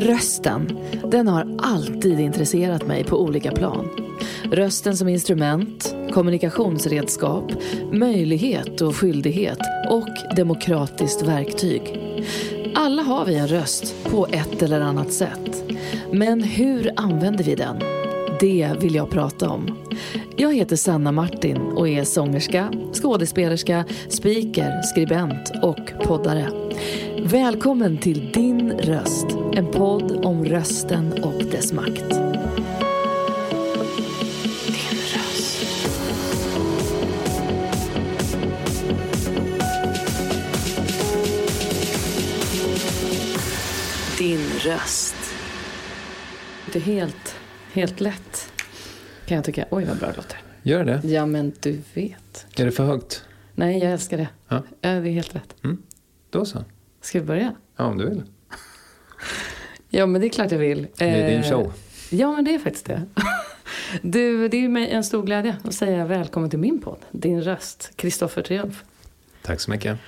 Rösten, den har alltid intresserat mig på olika plan. Rösten som instrument, kommunikationsredskap, möjlighet och skyldighet och demokratiskt verktyg. Alla har vi en röst på ett eller annat sätt. Men hur använder vi den? Det vill jag prata om. Jag heter Sanna Martin och är sångerska, skådespelerska, speaker, skribent och poddare. Välkommen till Din röst, en podd om rösten och dess makt. Din röst. Din röst. Det är helt, helt lätt kan jag tycka. Oj vad bra det låter. Gör det? Ja men du vet. Är det för högt? Nej jag älskar det. Ja. Ja, det är helt rätt. Då så. Ska vi börja? Ja, om du vill. Ja men det är klart jag vill. Det är din Eh, show. Ja men det är faktiskt det. Du, det är mig en stor glädje att säga välkommen till min podd. Din röst, Kristoffer Triumf. Tack så mycket.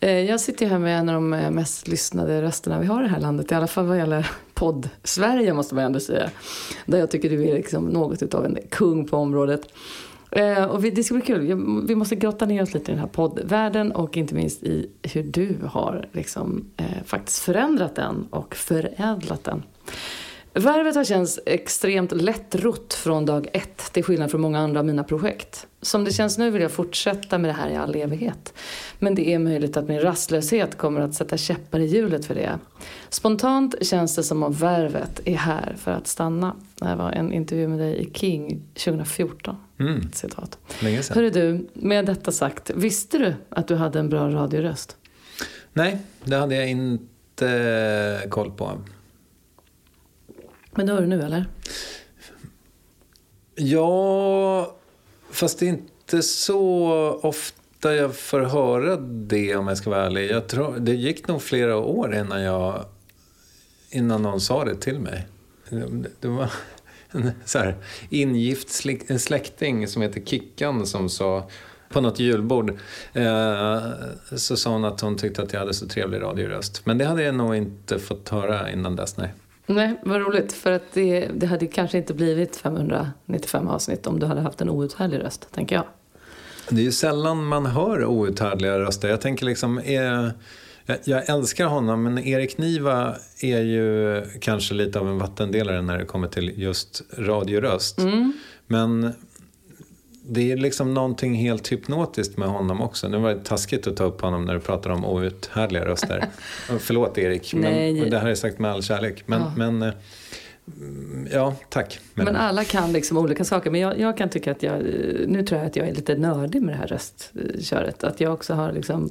Eh, Jag sitter här med en av de mest lyssnade rösterna vi har i det här landet. I alla fall vad gäller podd-Sverige måste man ändå säga. Där jag tycker du är liksom något utav en kung på området. Eh, Och vi, det ska bli kul. Vi måste grotta ner oss lite i den här poddvärlden och inte minst i hur du har liksom, eh, faktiskt förändrat den och förädlat den. Värvet har känts extremt lättrott från dag ett, till skillnad från många andra av mina projekt. Som det känns nu vill jag fortsätta med det här i all evighet. Men det är möjligt att min rastlöshet kommer att sätta käppar i hjulet för det. Spontant känns det som om Värvet är här för att stanna. Det här var en intervju med dig i King 2014. Mm, citat. länge sedan. Hörru du, med detta sagt, visste du att du hade en bra radioröst? Nej, det hade jag inte koll på. Men det har du nu eller? Ja, fast det är inte så ofta jag får höra det om jag ska vara ärlig. Jag tror, det gick nog flera år innan, jag, innan någon sa det till mig. Det, det var en så här, ingift släk- en släkting som heter Kickan som sa på något julbord eh, så sa hon att hon tyckte att jag hade så trevlig radioröst. Men det hade jag nog inte fått höra innan dess, nej. Nej, vad roligt. För att det, det hade kanske inte blivit 595 avsnitt om du hade haft en outhärdlig röst, tänker jag. Det är ju sällan man hör outhärdliga röster. Jag tänker liksom, är, jag, älskar honom men Erik Niva är ju kanske lite av en vattendelare när det kommer till just radioröst. Men det är liksom någonting helt hypnotiskt med honom också. Nu var det taskigt att ta upp honom när du pratar om outhärdliga röster. Förlåt Erik, men, Nej. det här är sagt med all kärlek. Men, Ja. men eh, ja, tack. Men alla kan liksom olika saker. Men jag, jag kan tycka att jag, nu tror jag att jag är lite nördig med det här röstköret. Att jag också har liksom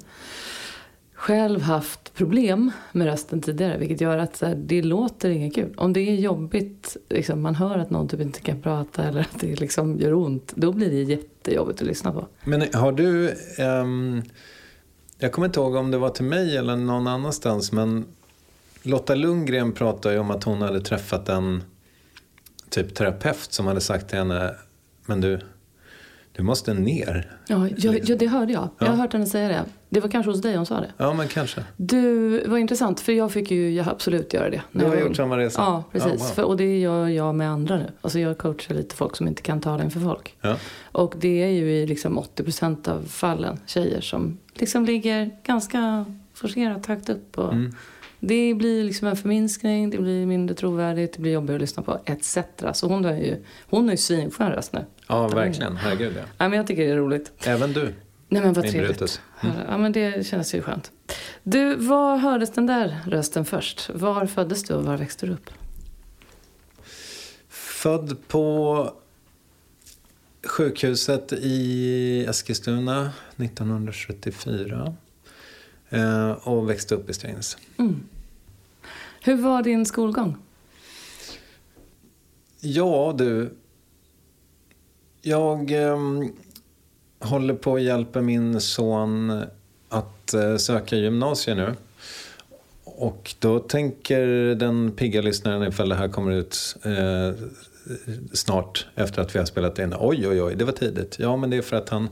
själv haft problem med rösten tidigare. Vilket gör att så här, det låter inget kul. Om det är jobbigt, liksom, man hör att någon typ inte kan prata eller att det liksom gör ont. Då blir det jättejobbigt att lyssna på. Men har du... um, jag kommer inte ihåg om det var till mig eller någon annanstans, men Lotta Lundgren pratade ju om att hon hade träffat en typ terapeut som hade sagt till henne, men du, du måste ner. Ja, ja, ja det hörde jag. Jag har hört henne säga det. Det var kanske hos dig hon sa det. Ja, men kanske. Du, vad intressant, för jag fick ju jag absolut göra det. Du har jag var gjort samma resa? Ja, precis. Ja, wow. för, och det gör jag med andra nu. Alltså jag coachar lite folk som inte kan tala inför folk. Ja. Och det är ju i liksom 80% av fallen tjejer som liksom ligger ganska forcerat högt upp. Och Mm. Det blir liksom en förminskning, det blir mindre trovärdigt, det blir jobbigare att lyssna på, etc. Så hon har ju, hon har ju svinskön röst nu. ja, verkligen. Herregud, ja. Ja, men jag tycker det är roligt. Även du, Nej men vad min trevligt. Brutus. Ja men det känns ju skönt. Du, var hördes den där rösten först? Var föddes du och var växte du upp? Född på sjukhuset i Eskilstuna 1974 eh, och växte upp i Strängnäs. Mm. Hur var din skolgång? Ja, du. Jag ehm, håller på att hjälpa min son att eh, söka gymnasiet nu. Och då tänker den pigga lyssnaren ifall det här kommer ut eh, snart efter att vi har spelat in. Oj, oj, oj, det var tidigt. Ja, men det är för att han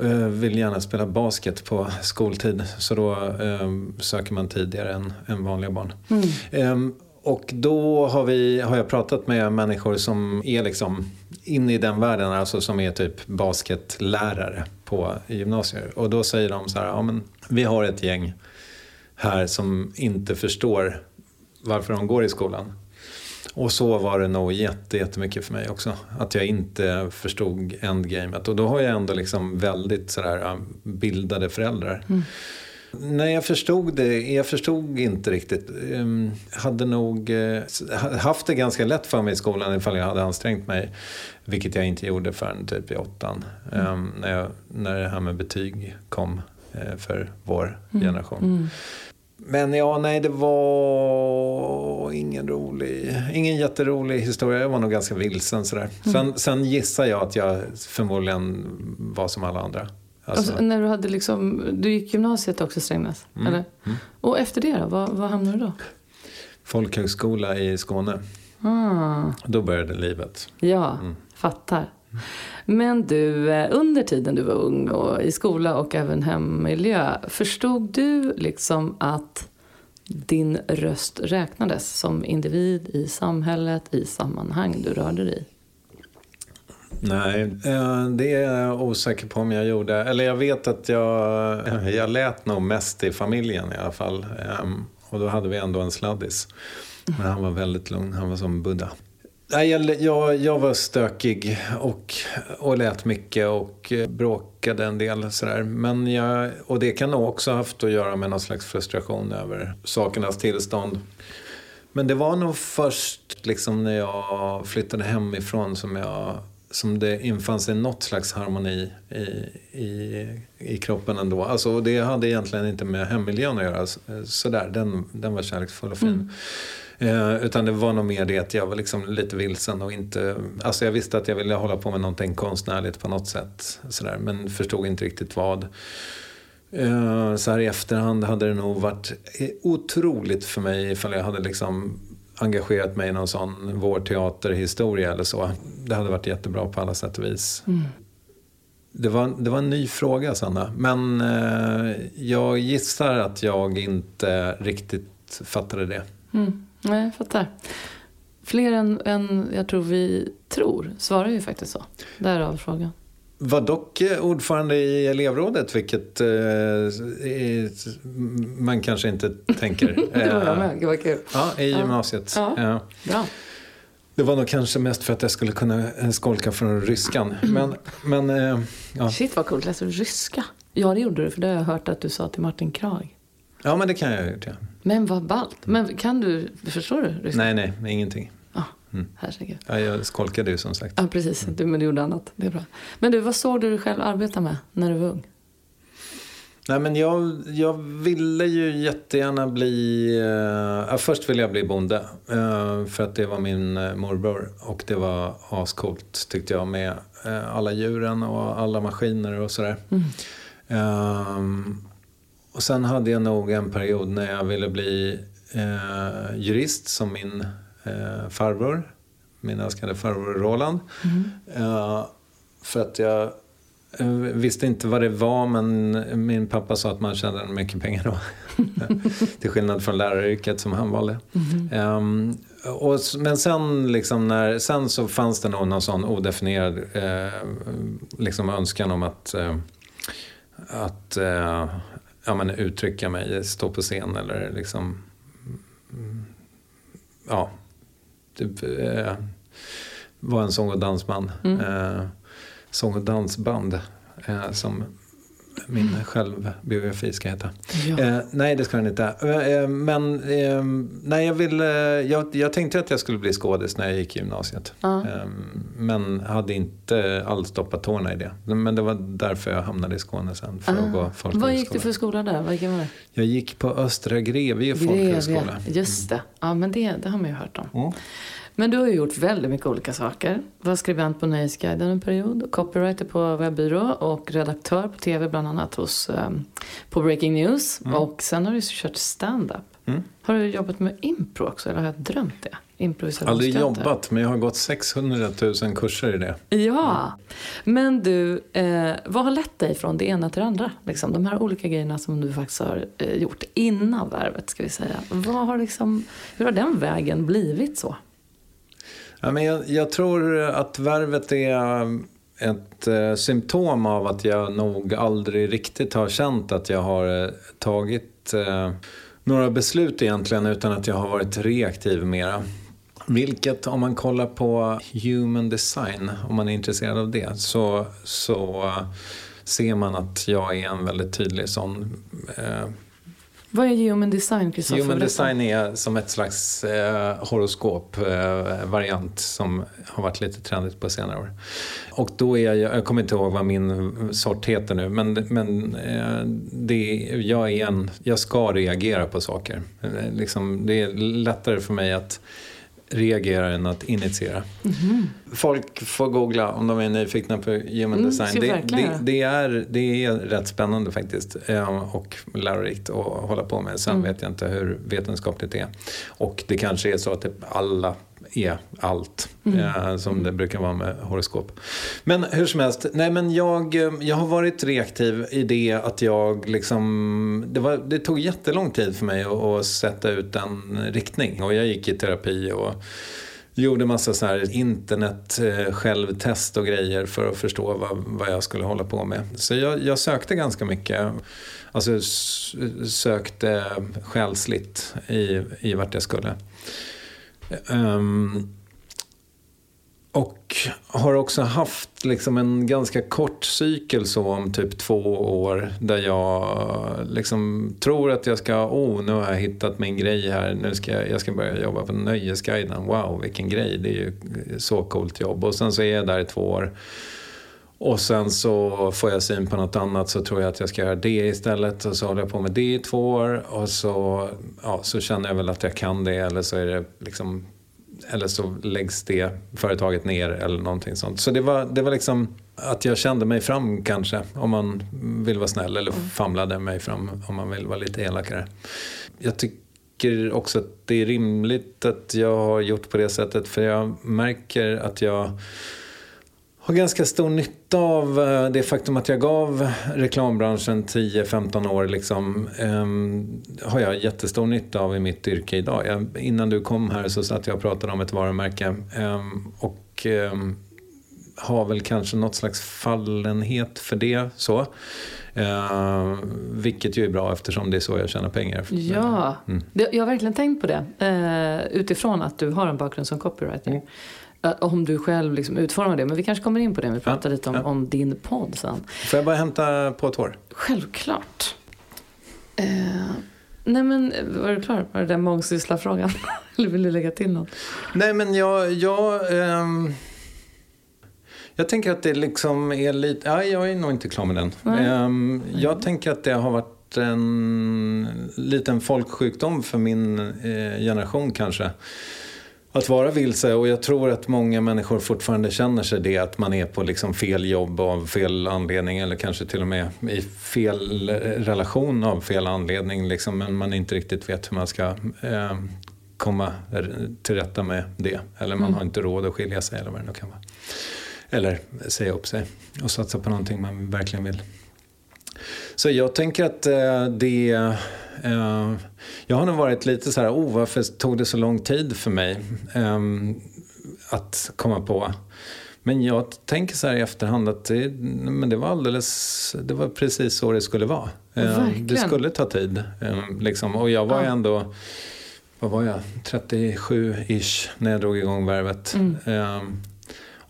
eh, vill gärna spela basket på skoltid. Så då eh, söker man tidigare än, än vanliga barn. Mm. Ehm, och då har, vi, har jag pratat med människor som är liksom inne i den världen, alltså som är typ basketlärare på gymnasier. Och då säger de så här, ja men vi har ett gäng här som inte förstår varför de går i skolan. Och så var det nog jättemycket för mig också. Att jag inte förstod endgamet. Och då har jag ändå liksom väldigt sådär bildade föräldrar. Mm. Nej, jag förstod det. Jag förstod inte riktigt. Jag ehm, hade nog eh, haft det ganska lätt för mig i skolan ifall jag hade ansträngt mig. Vilket jag inte gjorde förrän typ i åttan. Mm. När, jag, när det här med betyg kom eh, för vår mm. generation. Mm. Men ja, nej, det var ingen rolig, ingen jätterolig historia. Jag var nog ganska vilsen sådär. Mm. Sen, sen gissar jag att jag förmodligen var som alla andra. Alltså, alltså, när du, hade liksom, du gick gymnasiet också Strängnäs? Mm. Eller? Mm. Och efter det då? Var, var hamnade du då? Folkhögskola i Skåne. Ah. Då började livet. Ja, mm. fattar. Men du, eh, under tiden du var ung och i skola och även hemmiljö, förstod du liksom att din röst räknades som individ i samhället, i sammanhang du rörde dig i? Nej, eh, det är jag osäker på om jag gjorde. Eller jag vet att jag, eh, jag lät nog mest i familjen i alla fall. Ehm, och då hade vi ändå en sladdis. Men han var väldigt lugn, han var som Buddha. Jag, jag, jag var stökig och, och lät mycket och eh, bråkade en del. Sådär. Men jag, och det kan nog också ha haft att göra med någon slags frustration över sakernas tillstånd. Men det var nog först liksom när jag flyttade hemifrån som jag som det infann sig något slags harmoni i, i, i kroppen ändå. Alltså, det hade egentligen inte med hemmiljön att göra. Sådär, den, den var kärleksfull och fin. Mm. Eh, utan det var nog mer det att jag var liksom lite vilsen och inte... Alltså jag visste att jag ville hålla på med någonting konstnärligt på något sätt. Sådär, men förstod inte riktigt vad. Eh, så här i efterhand hade det nog varit otroligt för mig ifall jag hade liksom engagerat mig i någon sån vårdteaterhistoria eller så. Det hade varit jättebra på alla sätt och vis. Mm. Det, var, det var en ny fråga, Sanna. Men eh, jag gissar att jag inte riktigt fattade det. Mm. Nej, jag fattar. Fler än, än jag tror vi tror svarar ju faktiskt så. Därav frågan. Var dock eh, ordförande i elevrådet, vilket eh, man kanske inte tänker. det var jag med, gud vad kul. Ja, i gymnasiet. Ja. Ja. Bra. Det var nog kanske mest för att jag skulle kunna eh, skolka från ryskan. Men, men, eh, ja. Shit vad coolt, läser du ryska? Ja det gjorde du, för det har jag hört att du sa till Martin Krag. Ja men det kan jag ha gjort ja. Men vad ballt. Men kan du, förstår du ryska? Nej, nej, ingenting. Mm. Herregud. Ja, jag skolkade ju som sagt. Ja, precis. Du, men du gjorde annat. Det är bra. Men du, vad såg du dig själv arbeta med när du var ung? Nej, men jag, jag ville ju jättegärna bli... Uh, först ville jag bli bonde. Uh, för att det var min uh, morbror. Och det var ascoolt tyckte jag med uh, alla djuren och alla maskiner och sådär. Mm. Och sen hade jag nog en period när jag ville bli jurist som min eh, farbror, min älskade farbror Roland. Mm. Eh, för att jag eh, visste inte vad det var men min pappa sa att man tjänade mycket pengar då. Till skillnad från läraryrket som han valde. Mm. Um, och, men sen, liksom när, sen så fanns det nog någon sån odefinierad eh, liksom önskan om att, eh, att eh, ja, men uttrycka mig, stå på scen eller liksom mm, ja, typ, eh, var en sång och dansband. Mm. Eh, sång och dansband eh, som min självbiografi ska heta. Ja. Eh, nej, det ska den inte. Eh, men eh, nej, jag, ville, jag, jag tänkte att jag skulle bli skådis när jag gick i gymnasiet. Uh. men hade inte alls stoppat tårna i det. Men det var därför jag hamnade i Skåne sen. För att gå Vad gick du för skola där? Vad var det? Jag gick på Östra Grevie folkhögskola. Just det. Ja, men det, det har man ju hört om. Mm. Men du har ju gjort väldigt mycket olika saker. Var skribent på Nöjesguiden en period, copywriter på webbyrå och redaktör på tv bland annat hos, um, på Breaking News. Mm. Och sen har du kört stand-up. Mm. Har du jobbat med impro också, eller har jag drömt det? Aldrig jobbat, men jag har gått 600 000 kurser i det. Ja, men du, eh, vad har lett dig från det ena till det andra? Liksom, de här olika grejerna som du faktiskt har eh, gjort innan värvet, ska vi säga. Vad har liksom, hur har den vägen blivit så? Ja, men jag, jag tror att värvet är ett eh, symptom av att jag nog aldrig riktigt har känt att jag har eh, tagit eh, några beslut egentligen utan att jag har varit reaktiv mera. Vilket om man kollar på human design, om man är intresserad av det, så, så eh, ser man att jag är en väldigt tydlig sån eh, vad är human design, Kristoffer? Human design är som ett slags eh, horoskop-variant eh, som har varit lite trendigt på senare år. Och då är jag, jag kommer inte ihåg vad min sort heter nu, men, men eh, det, jag, är en, jag ska reagera på saker. Eh, liksom, det är lättare för mig att reagera än att initiera. Mm. Folk får googla om de är nyfikna på human mm, design. Det, det, det, är, det är rätt spännande faktiskt eh, och lärorikt att hålla på med. Sen mm. vet jag inte hur vetenskapligt det är. Och det kanske är så att alla är allt. Mm. Eh, som det brukar vara med horoskop. Men hur som helst, nej men jag, eh, jag har varit reaktiv i det att jag liksom... Det, var, det tog jättelång tid för mig att, att sätta ut en riktning. Och jag gick i terapi och gjorde massa så här internet eh, självtest och grejer för att förstå vad, vad jag skulle hålla på med. Så jag, jag sökte ganska mycket. Alltså sökte själsligt i, i vart jag skulle. Um, och har också haft liksom en ganska kort cykel så om typ två år där jag liksom tror att jag ska, oh nu har jag hittat min grej här, nu ska jag, jag ska börja jobba på Nöjesguiden, wow vilken grej, det är ju så coolt jobb. Och sen så är jag där i två år. Och sen så får jag syn på något annat så tror jag att jag ska göra det istället. Och så håller jag på med det i två år och så, ja, så känner jag väl att jag kan det eller så är det liksom eller så läggs det företaget ner eller någonting sånt. Så det var, det var liksom att jag kände mig fram kanske, om man vill vara snäll. Eller mm. famlade mig fram om man vill vara lite elakare. Jag tycker också att det är rimligt att jag har gjort på det sättet för jag märker att jag har ganska stor nytta av eh, det faktum att jag gav reklambranschen 10-15 år. Liksom, um, har jag jättestor nytta av i mitt yrke idag. Jag, innan du kom här så satt jag och pratade om ett varumärke. Um, och um, har väl kanske något slags fallenhet för det. så. Uh, vilket ju är bra eftersom det är så jag tjänar pengar. Ja, mm. jag har verkligen tänkt på det. Uh, utifrån att du har en bakgrund som copywriter. Mm. Om du själv liksom utformar det. Men vi kanske kommer in på det. Vi pratar ja, lite om, ja. om, din podd sen. Får jag bara hämta på ett hår? Självklart. Eh, nej men, var du klar? Var det den mångsyssla frågan? Eller vill du lägga till något? Nej men jag... jag ehm... Jag tänker att det liksom är lite... Ja, jag är nog inte klar med den. Um, jag tänker att det har varit en liten folksjukdom för min eh, generation kanske att vara vilse och jag tror att många människor fortfarande känner sig det att man är på liksom fel jobb av fel anledning eller kanske till och med i fel relation av fel anledning liksom, men man inte riktigt vet hur man ska eh, komma till rätta med det eller man mm. har inte råd att skilja sig eller vad det nu kan vara. Eller säga upp sig och satsa på någonting man verkligen vill. Så jag tänker att eh, det jag har nog varit lite så här, oh varför tog det så lång tid för mig um, att komma på. Men jag tänker så här i efterhand att det, men det var alldeles, det var precis så det skulle vara. Uh, det skulle ta tid. Um, liksom. Och jag var ja. ändå, vad var jag, 37-ish när jag drog igång värvet. Mm.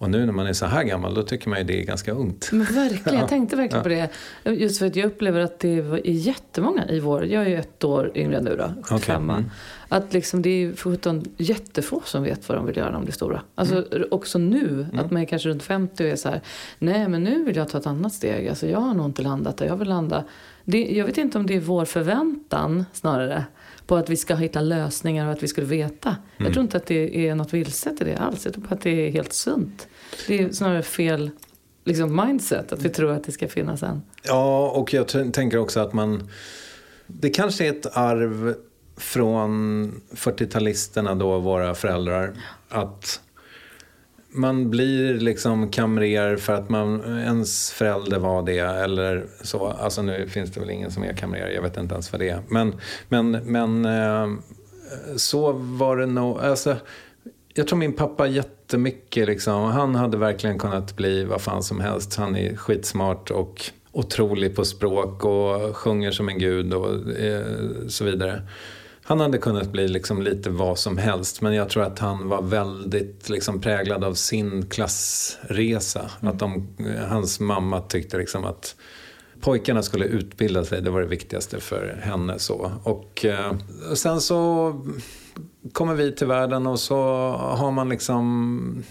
Och nu när man är så här gammal då tycker man ju det är ganska ungt. Men verkligen, jag tänkte verkligen på det. Just för att jag upplever att det är jättemånga i vår, jag är ju ett år yngre nu då, 75 okay. mm. Att liksom det är för jättefå som vet vad de vill göra när de blir stora. Alltså mm. också nu, mm. att man är kanske runt 50 och är så här, nej men nu vill jag ta ett annat steg. Alltså jag har nog inte landat där jag vill landa. Det, jag vet inte om det är vår förväntan snarare på att vi ska hitta lösningar och att vi skulle veta. Mm. Jag tror inte att det är något vilset i det alls. Jag tror att det är helt sunt. Det är snarare fel liksom mindset, att vi tror att det ska finnas en. Ja, och jag tänker också att man... Det kanske är ett arv från 40-talisterna då, våra föräldrar, att man blir liksom kamrer för att man, ens förälder var det eller så. Alltså nu finns det väl ingen som är kamrer, jag vet inte ens vad det är. Men, men, men eh, så var det nog. Alltså, jag tror min pappa jättemycket liksom, han hade verkligen kunnat bli vad fan som helst. Han är skitsmart och otrolig på språk och sjunger som en gud och eh, så vidare. Han hade kunnat bli liksom lite vad som helst men jag tror att han var väldigt liksom präglad av sin klassresa. Mm. Att de, hans mamma tyckte liksom att pojkarna skulle utbilda sig, det var det viktigaste för henne. Så. Och eh, sen så kommer vi till världen och så har man liksom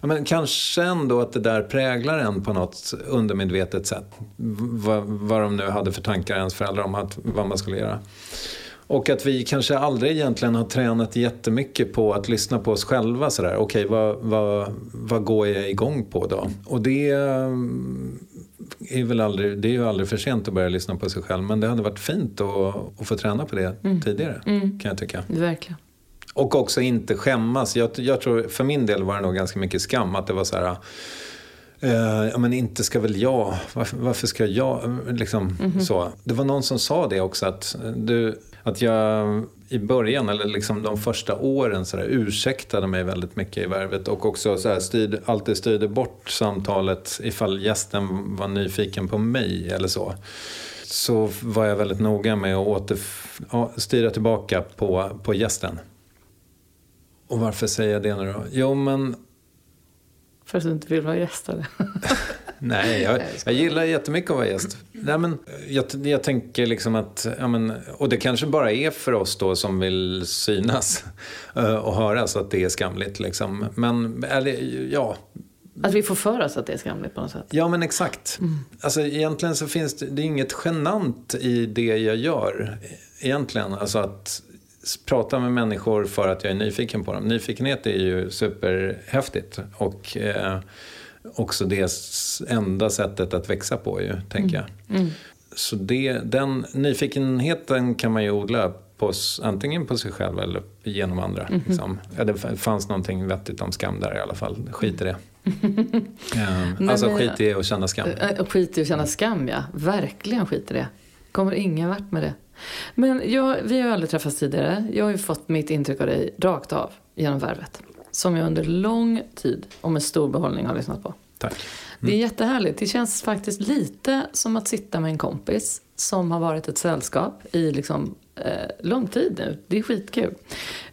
Ja, men kanske ändå att det där präglar en på något undermedvetet sätt. Vad, vad de nu hade för tankar ens föräldrar om att, vad man skulle göra. Och att vi kanske aldrig egentligen har tränat jättemycket på att lyssna på oss själva. Okej, okay, vad, vad, vad går jag igång på då? Och det är väl aldrig, det är ju aldrig för sent att börja lyssna på sig själv. Men det hade varit fint att, att få träna på det mm. tidigare, mm. kan jag tycka. Verkligen. Och också inte skämmas. Jag, jag, tror, för min del var det nog ganska mycket skam. Att det var så här... Uh, ja, men inte ska väl jag, varför, varför ska jag, liksom mm -hmm. så. Det var någon som sa det också att du, att jag i början, eller liksom de första åren, så där, ursäktade mig väldigt mycket i värvet och också så här, styrde, alltid styrde bort samtalet ifall gästen var nyfiken på mig eller så. Så var jag väldigt noga med att åter, styra tillbaka på, på gästen. Och varför säger jag det nu då? Jo, men... För att du inte vill vara gäst eller? Nej, jag, jag gillar jättemycket att vara gäst. Nej, men jag, jag tänker liksom att, ja, men, och det kanske bara är för oss då som vill synas eh, och höras att det är skamligt. Liksom. Men, eller, ja. Att vi får för oss att det är skamligt på något sätt. Ja, men exakt. Mm. Alltså, egentligen så finns det, det är inget genant i det jag gör. Egentligen, alltså att prata med människor för att jag är nyfiken på dem. Nyfikenhet är ju superhäftigt. Och eh, också det enda sättet att växa på ju, tänker mm. jag. Mm. Så det, den nyfikenheten kan man ju odla på, antingen på sig själv eller genom andra. Mm liksom. ja, det fanns någonting vettigt om skam där i alla fall. Skit i det. um, alltså skit i att känna skam. Skit i att känna skam, ja. Verkligen skit i det. Kommer ingen vart med det. Men jag, vi har ju aldrig träffats tidigare. Jag har ju fått mitt intryck av dig rakt av genom Värvet. Som jag under lång tid och med stor behållning har lyssnat på. Tack. Mm. Det är jättehärligt. Det känns faktiskt lite som att sitta med en kompis som har varit ett sällskap i liksom, eh, lång tid nu. Det är skitkul.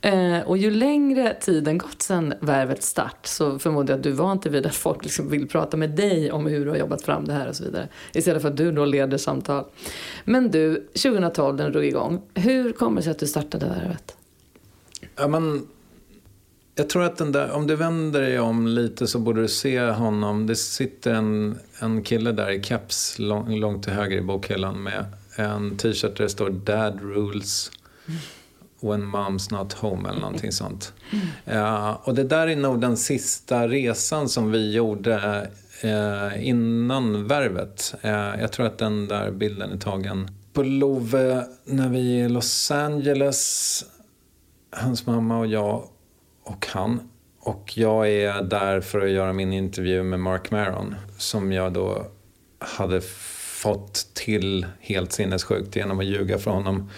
Eh, och ju längre tiden gått sedan värvets start så förmodar jag att du var inte vid att folk liksom vill prata med dig om hur du har jobbat fram det här och så vidare. Istället för att du då leder samtal. Men du, 2012 den drog igång. Hur kommer det sig att du startade värvet? Ja, men jag tror att den där, om du vänder dig om lite så borde du se honom. Det sitter en, en kille där i keps lång, långt till höger i bokhyllan med en t-shirt där det står Dad rules when mom's not home eller någonting sånt. Uh, och det där är nog den sista resan som vi gjorde uh, innan värvet. Uh, jag tror att den där bilden är tagen på Love när vi är i Los Angeles. Hans mamma och jag och han. Och jag är där för att göra min intervju med Mark Maron som jag då hade fått till helt sinnessjukt genom att ljuga för honom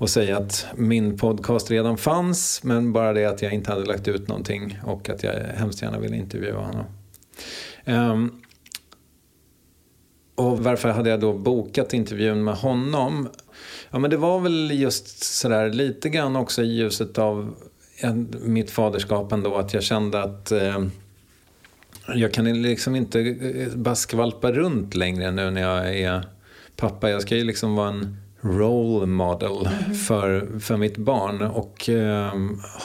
och säga att min podcast redan fanns men bara det att jag inte hade lagt ut någonting och att jag hemskt gärna ville intervjua honom. Um, och varför hade jag då bokat intervjun med honom? Ja men det var väl just sådär lite grann också i ljuset av mitt faderskap ändå att jag kände att eh, jag kan liksom inte eh, bara skvalpa runt längre nu när jag är pappa. Jag ska ju liksom vara en role model mm. för, för mitt barn och eh,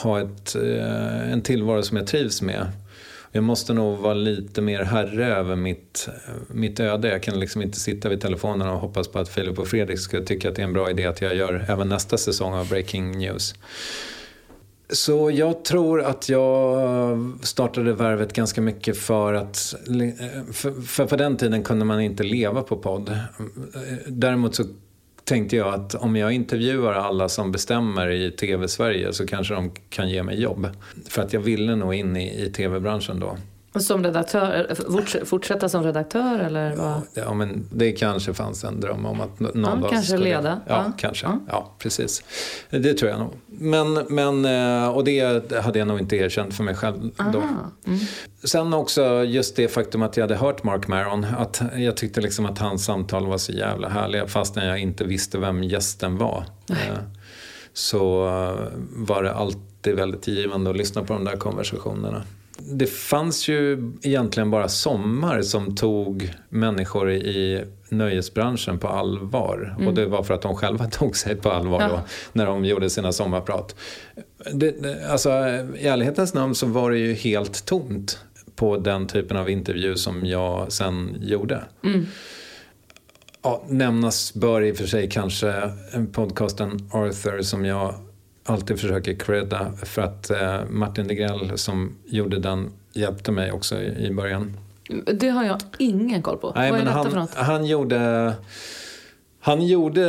ha ett, eh, en tillvaro som jag trivs med. Jag måste nog vara lite mer herre över mitt, mitt öde. Jag kan liksom inte sitta vid telefonen och hoppas på att Filip och Fredrik ska tycka att det är en bra idé att jag gör även nästa säsong av Breaking News. Så jag tror att jag startade Värvet ganska mycket för att... Eh, för, för på den tiden kunde man inte leva på podd. Däremot så tänkte jag att om jag intervjuar alla som bestämmer i TV-Sverige så kanske de kan ge mig jobb. För att jag ville nog in i, i TV-branschen då. Som redaktör, fortsätta som redaktör eller vad? Ja, men det kanske fanns en dröm om att någon ja, dag Kanske skulle... leda? Ja, ja. kanske. Ja. ja. precis. Det tror jag nog. Men, men, eh, och det hade jag nog inte erkänt för mig själv då. Mm. Sen också just det faktum att jag hade hört Mark Maron. Att jag tyckte liksom att hans samtal var så jävla härliga fastän jag inte visste vem gästen var. Nej. Eh, så eh, var det alltid väldigt givande att lyssna på de där konversationerna. Det fanns ju egentligen bara Sommar som tog människor i nöjesbranschen på allvar. Mm. Och det var för att de själva tog sig på allvar ja. då, när de gjorde sina sommarprat. Det, alltså, I ärlighetens namn så var det ju helt tomt på den typen av intervju som jag sen gjorde. Mm. Ja, nämnas bör i och för sig kanske podcasten Arthur som jag alltid försöker credda för att eh, Martin Degrell som gjorde den hjälpte mig också i, i början. Det har jag ingen koll på. Nej, Vad är detta han, för något? Han gjorde, han gjorde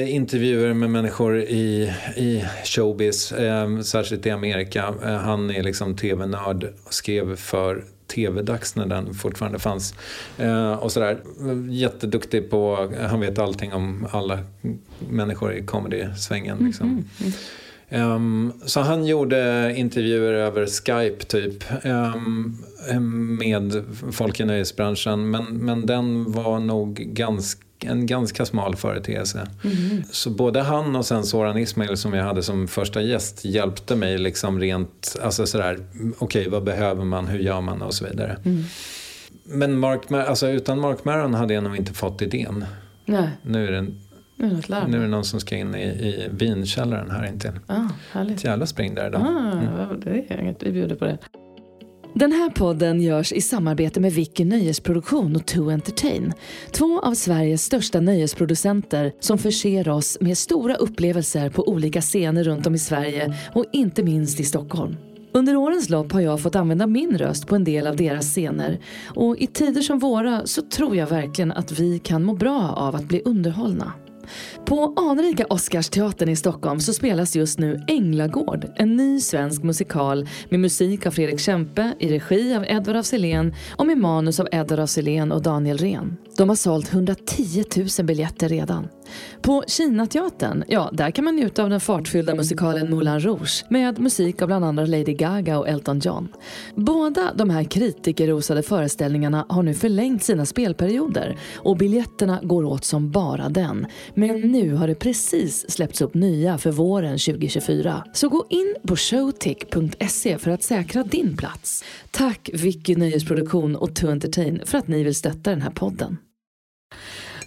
eh, intervjuer med människor i, i showbiz, eh, särskilt i Amerika. Eh, han är liksom tv-nörd och skrev för TV-dags när den fortfarande fanns. Eh, och sådär. Jätteduktig på, han vet allting om alla människor i comedy-svängen. Liksom. Mm, mm, mm. Um, så han gjorde intervjuer över Skype typ um, med folk i nöjesbranschen. Men, men den var nog ganska en ganska smal företeelse. Mm. Så både han och sen Soran Ismail som jag hade som första gäst hjälpte mig liksom rent, alltså sådär, okej okay, vad behöver man, hur gör man och så vidare. Mm. Men Mark, alltså, utan Mark Maron hade jag nog inte fått idén. Nej. Nu är det nu är det någon som ska in i, i vinkällaren här intill. Ah, härligt. Ett jävla spring där idag. Ah, mm. det är inget, vi bjuder på det. Den här podden görs i samarbete med Vicky Nöjesproduktion och To Entertain. Två av Sveriges största nöjesproducenter som förser oss med stora upplevelser på olika scener runt om i Sverige och inte minst i Stockholm. Under årens lopp har jag fått använda min röst på en del av deras scener och i tider som våra så tror jag verkligen att vi kan må bra av att bli underhållna. På anrika Oscarsteatern i Stockholm så spelas just nu Änglagård, en ny svensk musikal med musik av Fredrik Kempe i regi av Edvard af Sillén och med manus av Edvard af Sillén och Daniel Ren. De har sålt 110 000 biljetter redan. På Kinateatern, ja, där kan man njuta av den fartfyllda musikalen Moulin Rouge med musik av bland andra Lady Gaga och Elton John. Båda de här kritikerrosade föreställningarna har nu förlängt sina spelperioder och biljetterna går åt som bara den. Men nu har det precis släppts upp nya för våren 2024. Så gå in på showtick.se för att säkra din plats. Tack Vicky Nöjesproduktion och To Entertain för att ni vill stötta den här podden.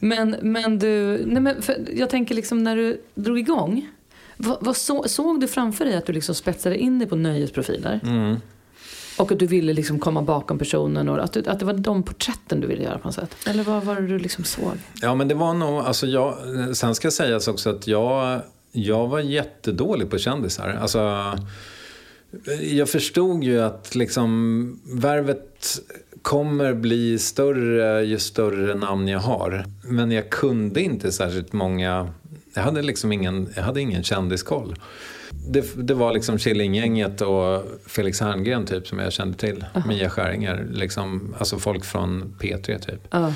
Men, men du, nej men jag tänker liksom när du drog igång. Vad, vad så, såg du framför dig att du liksom spetsade in dig på nöjesprofiler? Mm. Och att du ville liksom komma bakom personen och att, du, att det var de porträtten du ville göra på något sätt? Eller vad var det du liksom såg? Ja men det var nog, alltså jag, sen ska sägas också att jag, jag var jättedålig på kändisar. Alltså, jag förstod ju att liksom värvet kommer bli större ju större namn jag har. Men jag kunde inte särskilt många, jag hade liksom ingen, jag hade ingen kändiskoll. Det, det var liksom Killinggänget och Felix Herngren typ som jag kände till. Uh. Mia Skäringer, liksom, alltså folk från P3 typ. Uh.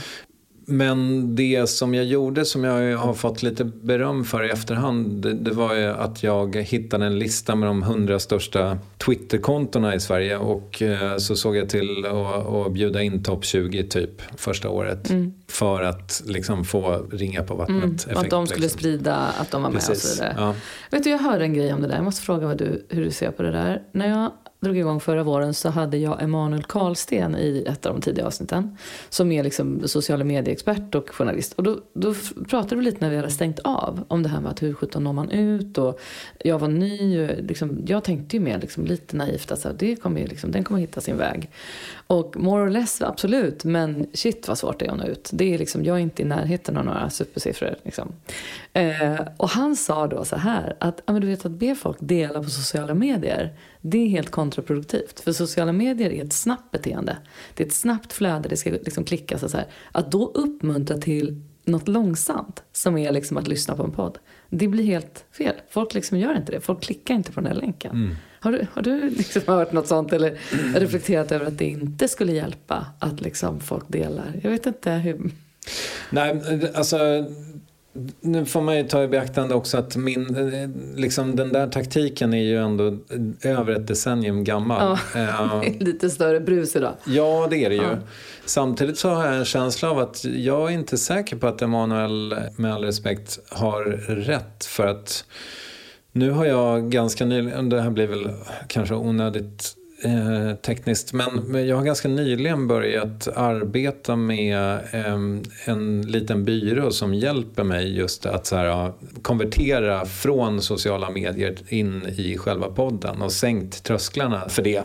Men det som jag gjorde som jag har fått lite beröm för i efterhand det, det var ju att jag hittade en lista med de hundra största Twitterkontona i Sverige och eh, så såg jag till att bjuda in topp 20 typ första året mm. för att liksom få ringa på vattnet mm, effekt, Att de skulle liksom. sprida att de var med Precis, och så vidare. Ja. Vet du, jag hörde en grej om det där. Jag måste fråga vad du, hur du ser på det där. När jag drog igång förra våren så hade jag Emanuel Karlsten i ett av de tidiga avsnitten. Som är liksom sociala medieexpert och journalist. Och då, då pratade vi lite när vi hade stängt av om det här med att hur sjutton når man ut. Och jag var ny. Liksom, jag tänkte ju mer liksom, lite naivt att alltså, det kommer, liksom, den kommer hitta sin väg. Och more or less, absolut. Men shit vad svårt det är att nå ut. Det är liksom, jag är inte i närheten av några supersiffror. Liksom. Eh, och han sa då så här att men du vet att be folk dela på sociala medier. Det är helt kontraproduktivt. För sociala medier är ett snabbt beteende. Det är ett snabbt flöde, det ska liksom klickas och så här. Att då uppmuntra till något långsamt som är liksom att lyssna på en podd. Det blir helt fel. Folk liksom gör inte det. Folk klickar inte på den här länken. Mm. Har du, har du liksom hört något sånt eller reflekterat över att det inte skulle hjälpa att liksom folk delar? Jag vet inte hur... Nej, alltså nu får man ju ta i beaktande också att min, liksom den där taktiken är ju ändå över ett decennium gammal. Ja, Eh, lite större brus idag. Ja, det är det ju. Ja. Samtidigt så har jag en känsla av att jag är inte säker på att Emanuel, med all respekt, har rätt. För att nu har jag ganska nyligen, det här blir väl kanske onödigt eh, tekniskt, men jag har ganska nyligen börjat arbeta med em, en liten byrå som hjälper mig just att så här, konvertera från sociala medier in i själva podden och sänkt trösklarna för det.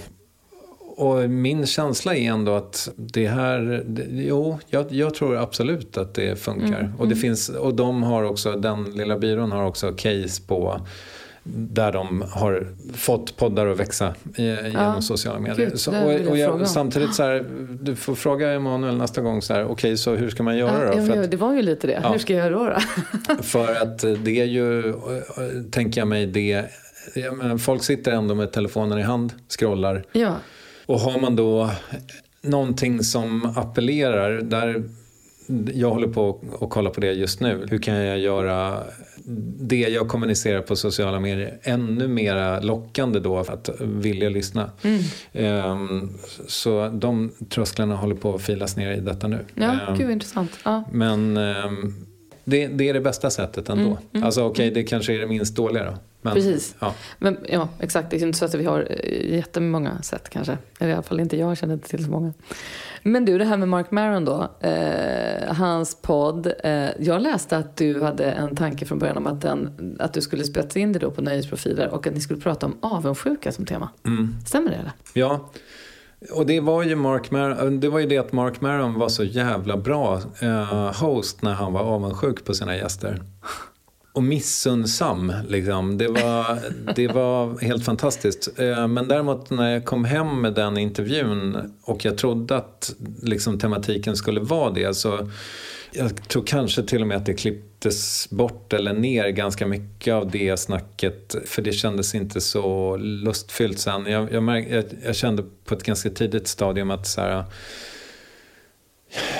Och min känsla är ändå att det här, jo, jag, jag tror absolut att det funkar. Mm, och, det finns, och de har också, den lilla byrån har också case på där de har fått poddar att växa i, genom sociala medier. Gud, så, jag och, och om. samtidigt så här, du får fråga Emanuel nästa gång så här, okej så hur ska man göra Ja, då? ja, ja, att- det var ju lite det. Ja. Hur ska jag göra då? för att det är ju, tänker jag mig, det, jag menar, folk sitter ändå med telefonen i hand, scrollar. ja. Och har man då någonting som appellerar, där jag håller på att kolla på det just nu. Hur kan jag göra det jag kommunicerar på sociala medier ännu mer lockande då för att vilja lyssna. Mm. Ehm, Så de trösklarna håller på att filas ner i detta nu. Ja, Ehm, gud vad intressant. Ja. Men ehm, det, det är det bästa sättet ändå. Mm, mm, alltså okej, det kanske är det minst dåliga då. Men, Precis. Ja. Men ja, exakt. Det är inte så att vi har eh, jättemånga sätt kanske. Eller i alla fall inte jag känner inte till så många. Men du, det här med Mark Maron då. Eh, hans podd. Eh, jag läste att du hade en tanke från början om att, den, att du skulle spetsa in det då på nöjesprofiler och att ni skulle prata om avundsjuka som tema. Mm. Stämmer det eller? Ja, och det var ju Mark Maron, det var ju det att Mark Maron var så jävla bra eh, host när han var avundsjuk på sina gäster. Och missunnsam, liksom. Det var, det var helt fantastiskt. Eh, men däremot när jag kom hem med den intervjun och jag trodde att liksom, tematiken skulle vara det så jag tror kanske till och med att det klipptes bort eller ner ganska mycket av det snacket för det kändes inte så lustfyllt sen. Jag, jag, märk, jag, jag kände på ett ganska tidigt stadium att så här,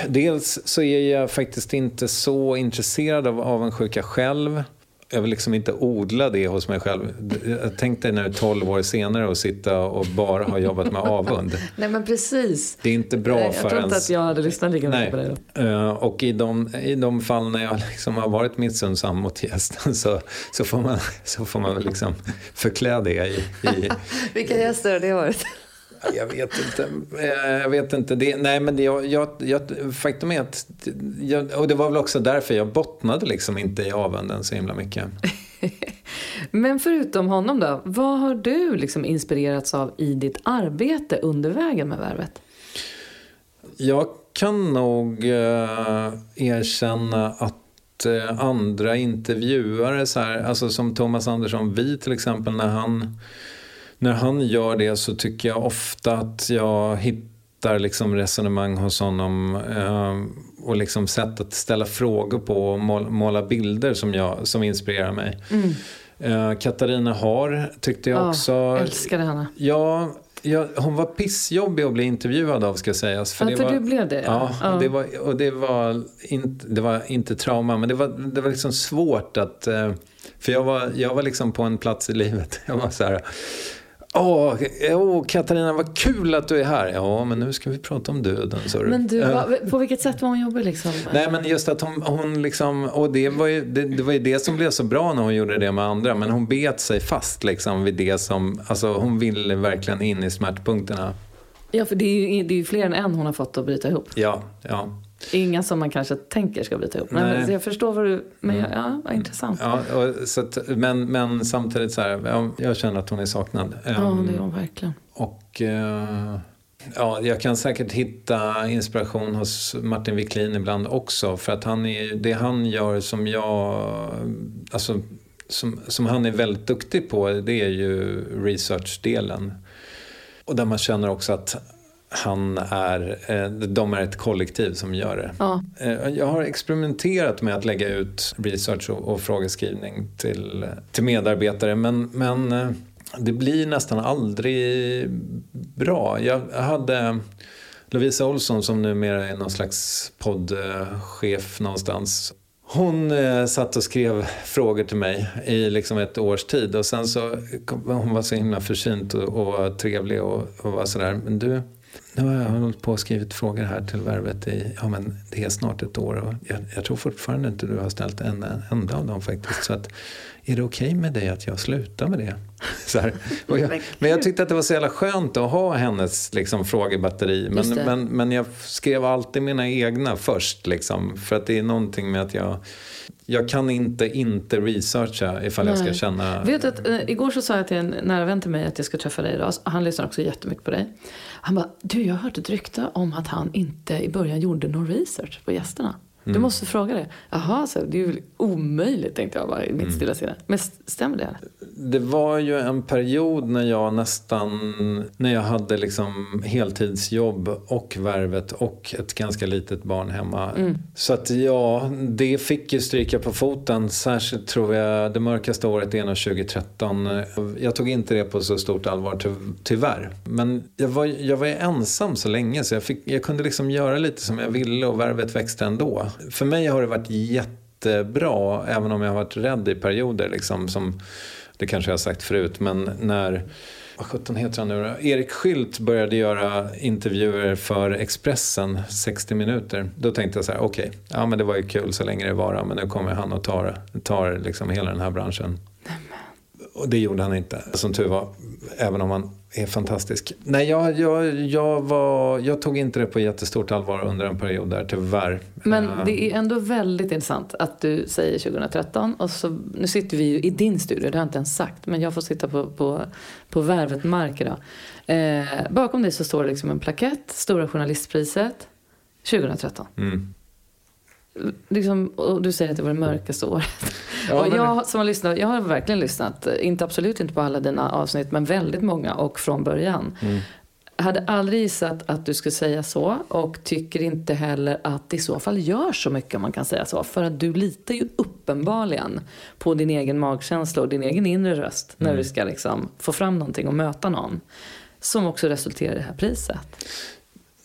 Dels så är jag faktiskt inte så intresserad av avundsjuka själv. Jag vill liksom inte odla det hos mig själv. Jag tänkte nu 12 år senare och sitta och bara ha jobbat med avund. Nej men precis. Det är inte bra jag för tror inte ens... att jag hade lyssnat lika mycket på dig då. Eh, Och i de, i de fall när jag liksom har varit missunnsam mot gästen så, så får man, så får man liksom förklä det i, i Vilka gäster har det varit? Jag vet inte. Jag vet inte. Det, nej, men det, jag, jag, jag, faktum är att... Jag, och det var väl också därför jag bottnade liksom inte i avunden så himla mycket. Men förutom honom då, vad har du liksom inspirerats av i ditt arbete under vägen med Värvet? Jag kan nog eh, erkänna att eh, andra intervjuare, så här, alltså som Thomas Andersson Vi till exempel, när han, när han gör det så tycker jag ofta att jag hittar liksom resonemang hos honom eh, och liksom sätt att ställa frågor på och mål, måla bilder som, jag, som inspirerar mig. Eh, Katarina Har tyckte jag Ja, också. älskade henne. Ja, ja, hon var pissjobbig att bli intervjuad av ska sägas. Ja, det för var, du blev det, ja. Ja, Ja. Det var, och det var, inte, det var inte trauma, men det var, det var liksom svårt att... eh, För jag var, jag var liksom på en plats i livet. Jag var så här... Åh, åh, Katarina, vad kul att du är här. Ja, men nu ska vi prata om döden, sa du. Men du, Eh, på vilket sätt var hon jobbig liksom? Nej men just att hon, hon liksom, och det var, ju, det, det var ju det som blev så bra när hon gjorde det med andra. Men hon bet sig fast liksom vid det som, alltså hon ville verkligen in i smärtpunkterna. Ja, för det är, ju, det är ju fler än en hon har fått att bryta ihop. Ja, ja. Inga som man kanske tänker ska bryta ihop. Men jag förstår vad du... Men ja, ja vad intressant. ja så att, men, men samtidigt så här, ja, jag känner att hon är saknad. Ja, Ehm, det är hon verkligen. Och eh, ja, jag kan säkert hitta inspiration hos Martin Wiklin ibland också. För att han är, det han gör som jag, alltså som, som han är väldigt duktig på, det är ju researchdelen. Och där man känner också att han är, eh, de är ett kollektiv som gör det. Ja. Eh, Jag har experimenterat med att lägga ut research och, och frågeskrivning till, till medarbetare men, men eh, det blir nästan aldrig bra. Jag hade Lovisa Olsson som numera är någon slags poddchef någonstans. Hon eh, satt och skrev frågor till mig i liksom ett års tid och sen så hon var så himla försynt och, och trevlig och, och var sådär. Men du, nu har jag hållit på och skrivit frågor här till Värvet i, ja men det är snart ett år och jag, jag tror fortfarande inte du har ställt en enda av dem faktiskt. Så att, är det okej okay med dig att jag slutar med det? Jag, men jag tyckte att det var så jävla skönt att ha hennes liksom, frågebatteri. Men, men, men jag skrev alltid mina egna först. Liksom, för att det är någonting med att jag, jag kan inte inte researcha ifall jag ska Nej. känna... Vet att, eh, igår så sa jag till en nära vän till mig att jag ska träffa dig idag. Han lyssnar också jättemycket på dig. Han bara, du jag hörde ett rykte om att han inte i början gjorde någon research på gästerna. Mm. Du måste fråga det. Jaha, så det är ju omöjligt tänkte jag bara i Mm. mitt stilla sinne. Men stämmer det? Det var ju en period när jag nästan, när jag hade liksom heltidsjobb och värvet och ett ganska litet barn hemma. Så att ja, det fick ju stryka på foten. Särskilt tror jag det mörkaste året är nog 2013. Jag tog inte det på så stort allvar ty tyvärr. Men jag var, jag var ju ensam så länge så jag, fick, jag kunde liksom göra lite som jag ville och värvet växte ändå. För mig har det varit jättebra även om jag har varit rädd i perioder liksom som det kanske jag har sagt förut, men när vad sjutton heter han nu då? Erik Skylt började göra intervjuer för Expressen, 60 minuter. Då tänkte jag så här, okej, ja men det var ju kul så länge det var, men nu kommer han och tar, tar liksom hela den här branschen. Och det gjorde han inte, som tur var, även om han är fantastisk. Nej, jag, jag, jag, var, jag tog inte det på jättestort allvar under en period där, tyvärr. Men Eh, det är ändå väldigt intressant att du säger 2013 och så, nu sitter vi ju i din studio, det har jag inte ens sagt, men jag får sitta på, på, på Värvet Mark idag. Eh, bakom dig så står det liksom en plakett, Stora Journalistpriset 2013. Mm. Liksom, och du säger att det var det mörkaste året. Ja, och men- jag som har lyssnat, jag har verkligen lyssnat, eh, inte absolut inte på alla dina avsnitt, men väldigt många och från början. Mm. Hade aldrig gissat att du skulle säga så och tycker inte heller att det i så fall gör så mycket om man kan säga så. För att du litar ju uppenbarligen på din egen magkänsla och din egen inre röst när du ska liksom få fram någonting och möta någon. Som också resulterar i det här priset.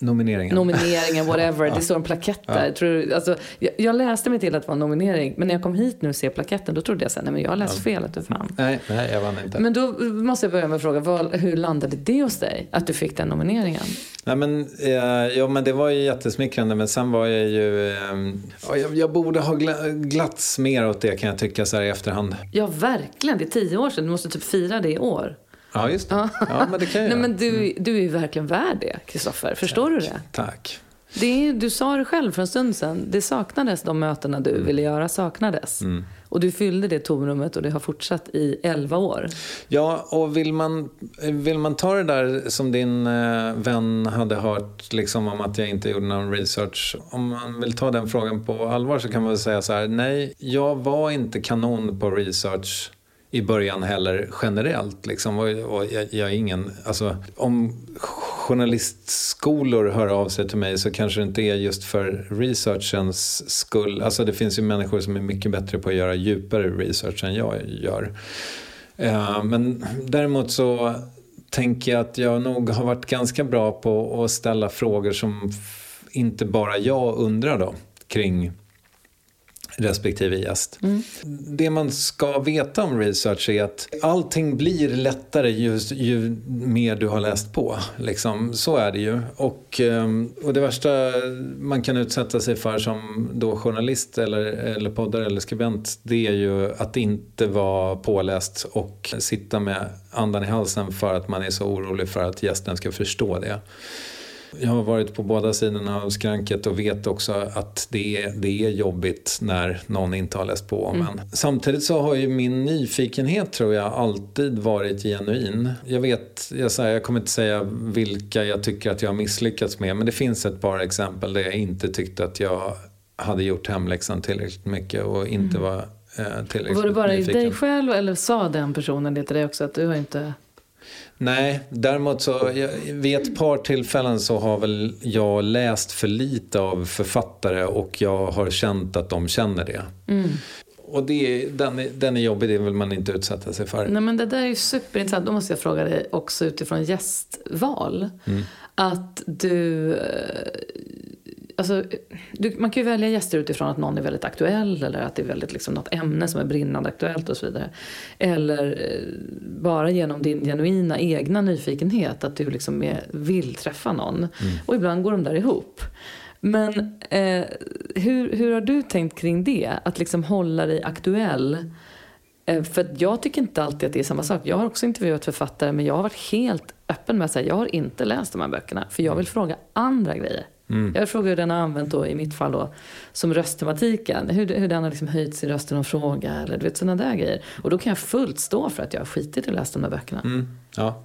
Nomineringen. Nomineringen, whatever. Det står en plakett där. Ja. Tror alltså, jag, jag läste mig till att det var en nominering. Men när jag kom hit nu och ser plaketten då trodde jag så här, nej men jag har läst fel att du fann. Nej, nej, jag vann inte. Men då måste jag börja med att fråga, vad, hur landade det hos dig? Att du fick den nomineringen? Nej, men, eh, ja, men det var ju jättesmickrande men sen var jag ju... Eh, ja, jag, jag borde ha gla- glatts mer åt det kan jag tycka så här i efterhand. Ja, verkligen. Det är tio år sedan. Du måste typ fira det i år. Ja, just det. Ja, men det kan jag Nej, men du, du är ju verkligen värd det, Kristoffer. Förstår du det? Tack. det är, du sa det själv för en stund sedan. Det saknades, de mötena du ville göra saknades. Och du fyllde det tomrummet och det har fortsatt i elva år. Ja, och vill man, vill man ta det där som din eh, vän hade hört liksom, om att jag inte gjorde någon research. Om man vill ta den frågan på allvar så kan man väl säga så här. Nej, jag var inte kanon på research i början heller generellt. Liksom. Och, och jag, jag är ingen, alltså, om journalistskolor hör av sig till mig så kanske det inte är just för researchens skull. Alltså det finns ju människor som är mycket bättre på att göra djupare research än jag gör. Eh, Men däremot så tänker jag att jag nog har varit ganska bra på att ställa frågor som inte bara jag undrar då kring respektive gäst. Det man ska veta om research är att allting blir lättare ju, ju mer du har läst på. Liksom. Så är det ju. Och, ehm, och det värsta man kan utsätta sig för som då journalist eller, eller poddare eller skribent det är ju att inte vara påläst och sitta med andan i halsen för att man är så orolig för att gästen ska förstå det. Jag har varit på båda sidorna av skranket och vet också att det är, det är jobbigt när någon inte har läst på. Men samtidigt så har ju min nyfikenhet tror jag alltid varit genuin. Jag vet, jag, säger, jag kommer inte säga vilka jag tycker att jag har misslyckats med men det finns ett par exempel där jag inte tyckte att jag hade gjort hemläxan tillräckligt mycket och inte var eh, tillräckligt Var det bara i nyfiken. dig själv eller sa den personen det till dig också att du har inte... Nej, däremot så jag, vid ett par tillfällen så har väl jag läst för lite av författare och jag har känt att de känner det. Mm. Och det, den, är, den är jobbig, det vill man inte utsätta sig för. Nej men det där är ju superintressant. Då måste jag fråga dig också utifrån gästval. Mm. Att du... eh, Alltså, du, man kan ju välja gäster utifrån att någon är väldigt aktuell eller att det är väldigt liksom något ämne som är brinnande aktuellt och så vidare. Eller eh, bara genom din genuina egna nyfikenhet att du liksom är, vill träffa någon. Och ibland går de där ihop. Men eh, hur, hur har du tänkt kring det? Att liksom hålla dig aktuell? Eh, För jag tycker inte alltid att det är samma sak. Jag har också intervjuat författare men jag har varit helt öppen med att säga jag har inte läst de här böckerna för jag vill fråga andra grejer. Jag vill fråga hur den har använt då, i mitt fall då, som rösttematiken. Hur, hur den har liksom höjt sin röst i någon fråga eller du vet sådana där grejer. Och då kan jag fullt stå för att jag har skitit i att läsa de här böckerna. Mm, ja.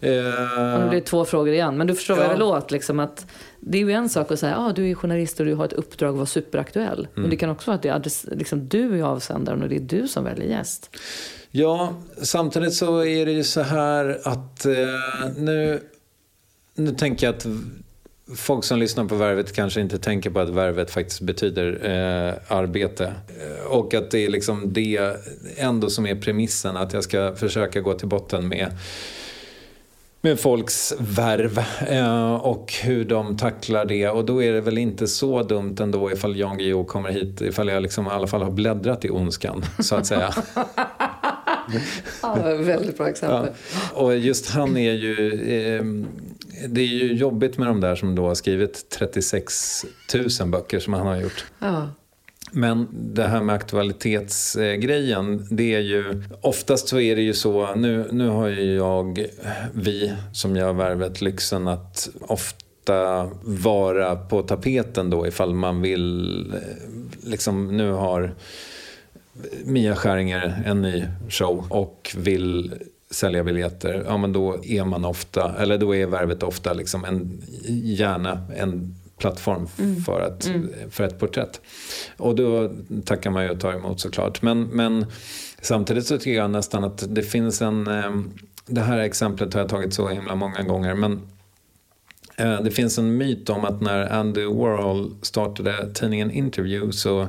Nu Eh, blir det två frågor igen. Men du förstår vad Ja. jag vill åt. Liksom att det är ju en sak att säga att ah, du är journalist och du har ett uppdrag att vara superaktuell. Men det kan också vara att det är liksom, du är avsändaren och det är du som väljer gäst. Ja, samtidigt så är det ju så här att eh, nu, nu tänker jag att folk som lyssnar på Värvet kanske inte tänker på att Värvet faktiskt betyder eh, arbete. Eh, Och att det är liksom det ändå som är premissen, att jag ska försöka gå till botten med med folks värv eh, och hur de tacklar det. Och då är det väl inte så dumt ändå ifall Jan Guillou kommer hit, ifall jag liksom i alla fall har bläddrat i ondskan, så att säga. Ja, väldigt bra exempel. Ja. Och just han är ju... Eh, det är ju jobbigt med de där som då har skrivit 36 000 böcker som han har gjort. Ja. Men det här med aktualitetsgrejen, det är ju... Oftast så är det ju så, nu, nu har ju jag, vi som gör Värvet, lyxen att ofta vara på tapeten då ifall man vill, eh, liksom nu har Mia Skäringer en ny show och vill sälja biljetter, ja men då är man ofta, eller då är Värvet ofta liksom en, gärna en plattform för, att, för ett porträtt. Och då tackar man ju och tar emot såklart. Men, men samtidigt så tycker jag nästan att det finns en, eh, det här exemplet har jag tagit så himla många gånger, men Eh, Det finns en myt om att när Andy Warhol startade tidningen Interview så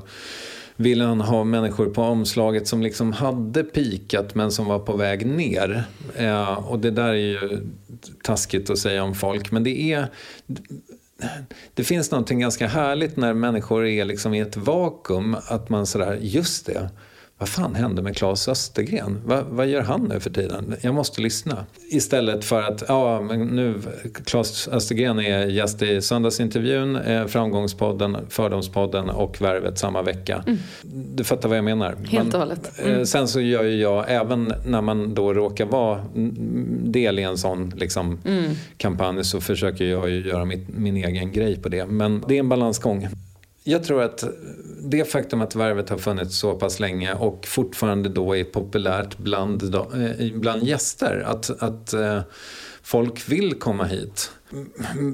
ville han ha människor på omslaget som liksom hade pikat men som var på väg ner. Eh, Och det där är ju taskigt att säga om folk men det är det finns någonting ganska härligt när människor är liksom i ett vakuum att man sådär, just det, vad fan hände med Claes Östergren? Va, vad gör han nu för tiden? Jag måste lyssna. Istället för att, ja men nu, Claes Östergren är gäst i söndagsintervjun, eh, Framgångspodden, Fördomspodden och Värvet samma vecka. Du fattar vad jag menar? Mm. Helt och hållet. Mm. eh, Sen så gör ju jag, även när man då råkar vara mm, del i en sån liksom, Mm. kampanj så försöker jag ju göra mitt, min egen grej på det. Men det är en balansgång. Jag tror att det faktum att Värvet har funnits så pass länge och fortfarande då är populärt bland, eh, bland gäster, att, att eh, folk vill komma hit.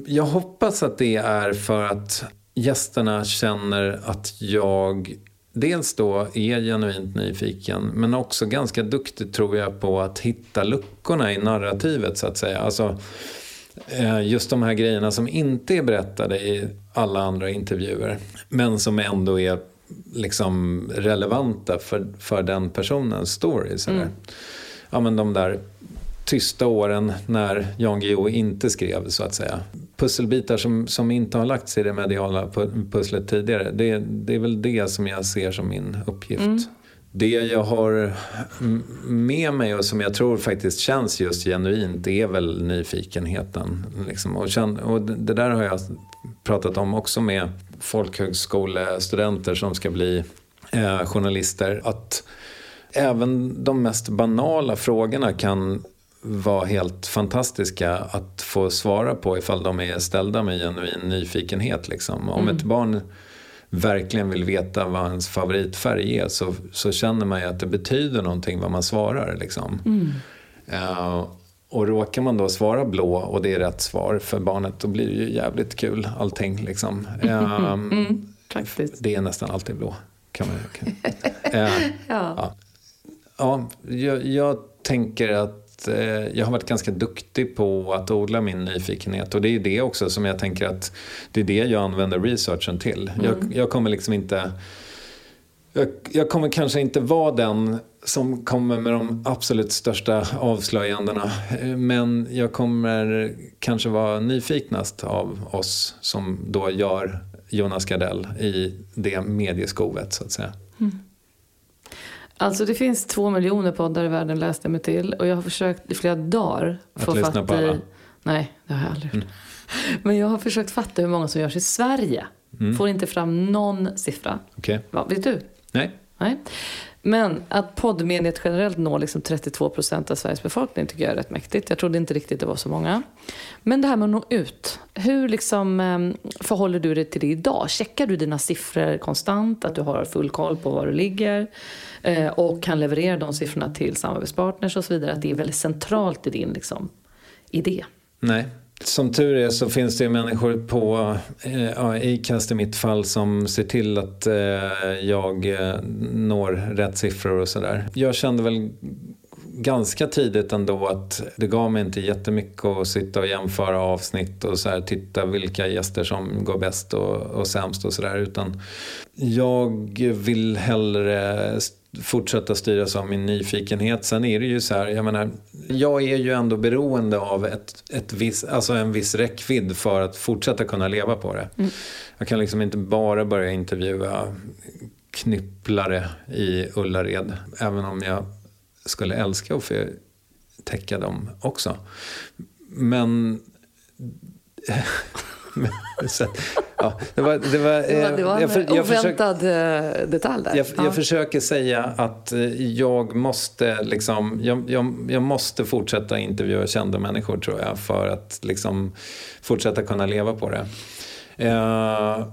Jag hoppas att det är för att gästerna känner att jag dels då är genuint nyfiken men också ganska duktig tror jag på att hitta luckorna i narrativet så att säga. Alltså, eh, just de här grejerna som inte är berättade i alla andra intervjuer men som ändå är liksom relevanta för, för den personens story. sådär. Ja, men de där tysta åren när Jan Guillou inte skrev så att säga. Pusselbitar som, som inte har lagts i det mediala pu- pusslet tidigare. Det, det är väl det som jag ser som min uppgift. Det jag har med mig och som jag tror faktiskt känns just genuint det är väl nyfikenheten. Liksom. Och, känn, och det där har jag pratat om också med folkhögskolestudenter som ska bli eh, journalister. Att även de mest banala frågorna kan vara helt fantastiska att få svara på ifall de är ställda med genuin nyfikenhet. Liksom. Om ett barn verkligen vill veta vad ens favoritfärg är så, så känner man ju att det betyder någonting vad man svarar. Liksom. Eh, och råkar man då svara blå och det är rätt svar för barnet då blir det ju jävligt kul allting. Liksom. Eh, Faktiskt. Det är nästan alltid blå. Kan man, kan, eh, Ja. Ja, ja jag, jag tänker att att eh, jag har varit ganska duktig på att odla min nyfikenhet. Och det är det också som jag tänker att det är det jag använder researchen till. Mm. Jag, jag, kommer liksom inte... Jag, jag, kommer kanske inte vara den som kommer med de absolut största avslöjandena. Men jag kommer kanske vara nyfiknast av oss som då gör Jonas Gardell i det medieskovet så att säga. Mm. Alltså det finns två miljoner poddar i världen läste jag mig till och jag har försökt i flera dagar att få lyssna på alla? Nej, det har jag aldrig gjort. Mm. Men jag har försökt fatta hur många som görs i Sverige. Mm. Får inte fram någon siffra. Okay. Va, vet du? Nej. Nej. Men att poddmediet generellt når liksom 32 procent av Sveriges befolkning tycker jag är rätt mäktigt. Jag trodde inte riktigt det var så många. Men det här med att nå ut. Hur liksom, ehm, förhåller du dig till det idag? Checkar du dina siffror konstant? Att du har full koll på var du ligger? Eh, och kan leverera de siffrorna till samarbetspartners och så vidare. Att det är väldigt centralt i din liksom, idé. Nej, som tur är så finns det ju människor på eh, Acast i mitt fall som ser till att eh, jag eh, når rätt siffror och sådär. Jag kände väl ganska tidigt ändå att det gav mig inte jättemycket att sitta och jämföra avsnitt och så här, titta vilka gäster som går bäst och, och sämst och sådär. Utan jag vill hellre fortsätta styras av min nyfikenhet. Sen är det ju så här, jag menar, jag är ju ändå beroende av ett, ett viss, alltså en viss räckvidd för att fortsätta kunna leva på det. Mm. Jag kan liksom inte bara börja intervjua knypplare i Ullared, även om jag skulle älska att få täcka dem också. Men så, ja, det var, det var, det var, det var en jag, jag oväntad försöker, detalj där. Jag, jag ja. försöker säga att eh, jag måste, liksom, jag, jag, jag, måste fortsätta intervjua kända människor tror jag för att liksom, fortsätta kunna leva på det. Eh,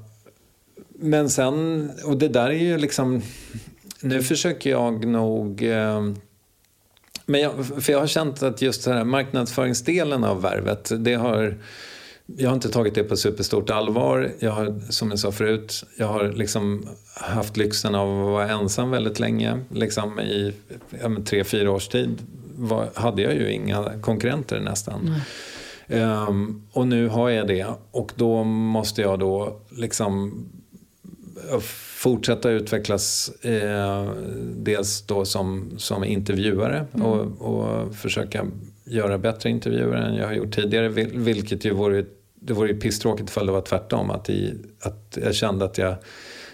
men sen, och det där är ju liksom, nu försöker jag nog eh, men jag, för jag har känt att just den här marknadsföringsdelen av värvet, det har jag har inte tagit det på superstort allvar. Jag har, som jag sa förut, jag har liksom haft lyxen av att vara ensam väldigt länge. Liksom I ja, tre, fyra års tid var, hade jag ju inga konkurrenter nästan. Um, och nu har jag det och då måste jag då liksom fortsätta utvecklas eh, dels då som, som intervjuare mm. och, och försöka göra bättre intervjuer än jag har gjort tidigare. Vilket ju vore det vore ju pisstråkigt ifall det var tvärtom. Att, i, att jag kände att jag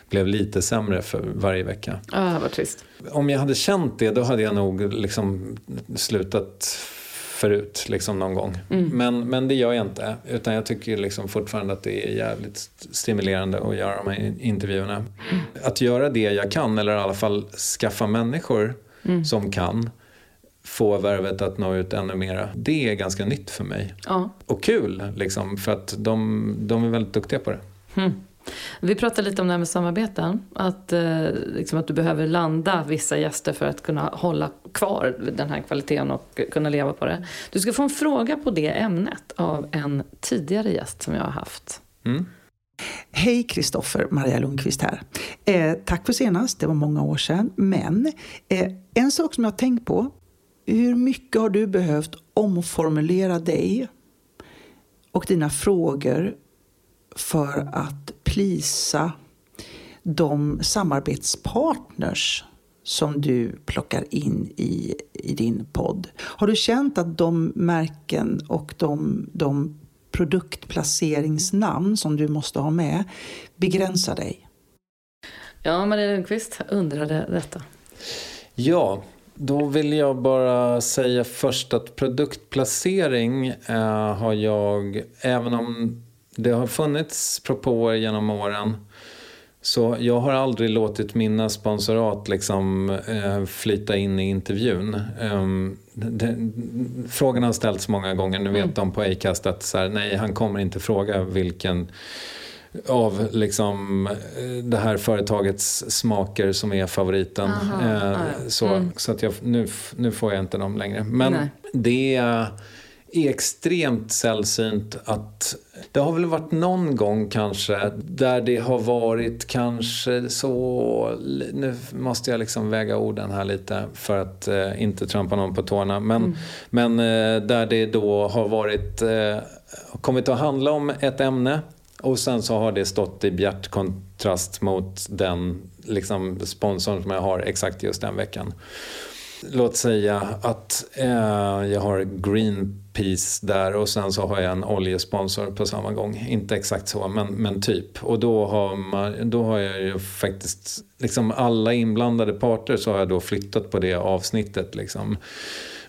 blev lite sämre för varje vecka. Ah, vad trist. Om jag hade känt det då hade jag nog liksom slutat förut liksom någon gång. Mm. Men, men det gör jag inte. Utan jag tycker liksom fortfarande att det är jävligt stimulerande att göra de här intervjuerna. Mm. Att göra det jag kan eller i alla fall skaffa människor mm. som kan få värvet att nå ut ännu mera. Det är ganska nytt för mig. Ja. Och kul, liksom, för att de, de är väldigt duktiga på det. Mm. Vi pratade lite om det här med samarbeten. Att, eh, liksom att du behöver landa vissa gäster för att kunna hålla kvar den här kvaliteten och kunna leva på det. Du ska få en fråga på det ämnet av en tidigare gäst som jag har haft. Mm. Hej Kristoffer, Maria Lundqvist här. Eh, tack för senast, det var många år sedan. Men eh, en sak som jag har tänkt på hur mycket har du behövt omformulera dig och dina frågor för att plisa de samarbetspartners som du plockar in i, i din podd. Har du känt att de märken och de, de produktplaceringsnamn som du måste ha med begränsar dig? Ja, Maria Lundqvist undrade detta. Ja, då vill jag bara säga först att produktplacering eh, har jag, även om det har funnits propåer genom åren, så jag har aldrig låtit mina sponsorat liksom, eh, flyta in i intervjun. Um, det, frågan har ställts många gånger, nu vet mm. de på Acast att så här, nej, han kommer inte fråga vilken av liksom eh, det här företagets smaker som är favoriten. Aha, eh, så mm. så att jag, nu, nu får jag inte dem längre. Men Nej. det är extremt sällsynt att det har väl varit någon gång kanske där det har varit kanske så, nu måste jag liksom väga orden här lite för att eh, inte trampa någon på tårna, men, mm. men eh, där det då har varit, eh, kommit att handla om ett ämne och sen så har det stått i bjärt kontrast mot den liksom, sponsorn som jag har exakt just den veckan. Låt säga att eh, jag har Greenpeace där och sen så har jag en oljesponsor på samma gång. Inte exakt så, men, men typ. Och då har, man, då har jag ju faktiskt, liksom alla inblandade parter så har jag då flyttat på det avsnittet. Liksom.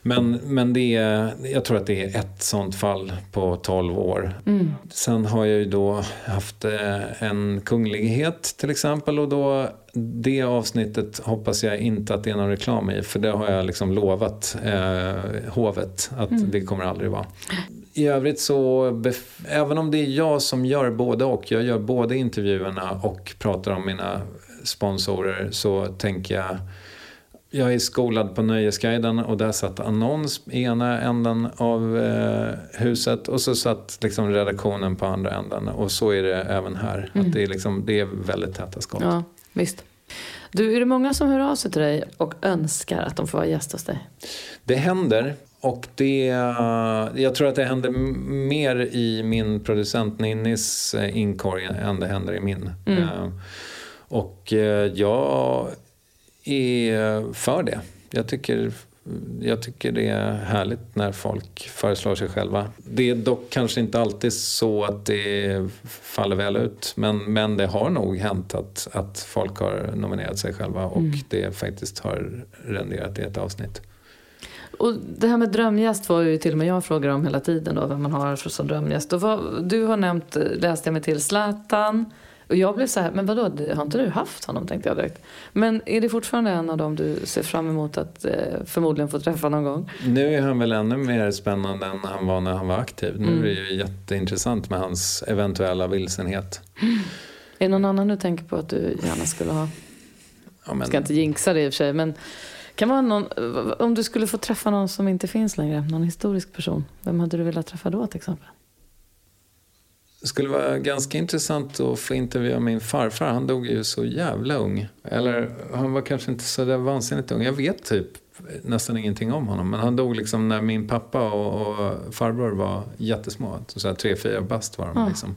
Men, men det är, jag tror att det är ett sånt fall på 12 år. Mm. Sen har jag ju då haft eh, en kunglighet till exempel och då det avsnittet hoppas jag inte att det är någon reklam i för det har jag liksom lovat eh, hovet att mm. det kommer aldrig vara. I övrigt så, även om det är jag som gör både och, jag gör både intervjuerna och pratar om mina sponsorer så tänker jag jag är skolad på Nöjesguiden och där satt annons i ena änden av eh, huset och så satt liksom redaktionen på andra änden. Och så är det även här. Mm. Att det, är liksom, det är väldigt täta skott. Ja, visst. Du, är det många som hör av sig till dig och önskar att de får vara gäst hos dig? Det händer. Och det, jag tror att det händer mer i min producent Ninnis eh, inkorg än det händer i min. Mm. Uh, och jag är för det. Jag tycker, jag tycker det är härligt när folk föreslår sig själva. Det är dock kanske inte alltid så att det faller väl ut. Men, men det har nog hänt att, att folk har nominerat sig själva och mm. det faktiskt har renderat i ett avsnitt. Och det här med drömgäst var ju till och med jag frågar om hela tiden då, vem man har som drömgäst. Och vad, du har nämnt, läste jag mig till, Zlatan, och jag blev så här, men vadå, har inte du haft honom? tänkte jag direkt. Men är det fortfarande en av dem du ser fram emot att eh, förmodligen få träffa någon gång? Nu är han väl ännu mer spännande än han var när han var aktiv. Nu mm. är det ju jätteintressant med hans eventuella vilsenhet. Mm. Är det någon annan du tänker på att du gärna skulle ha? Ja, men... Ska inte jinxa det i och för sig, men kan vara någon, om du skulle få träffa någon som inte finns längre, någon historisk person, vem hade du velat träffa då till exempel? Det skulle vara ganska intressant att få intervjua min farfar. Han dog ju så jävla ung. Eller han var kanske inte så där vansinnigt ung. Jag vet typ nästan ingenting om honom. Men han dog liksom när min pappa och, och farbror var jättesmå. Så här tre, fyra bast var de mm. liksom.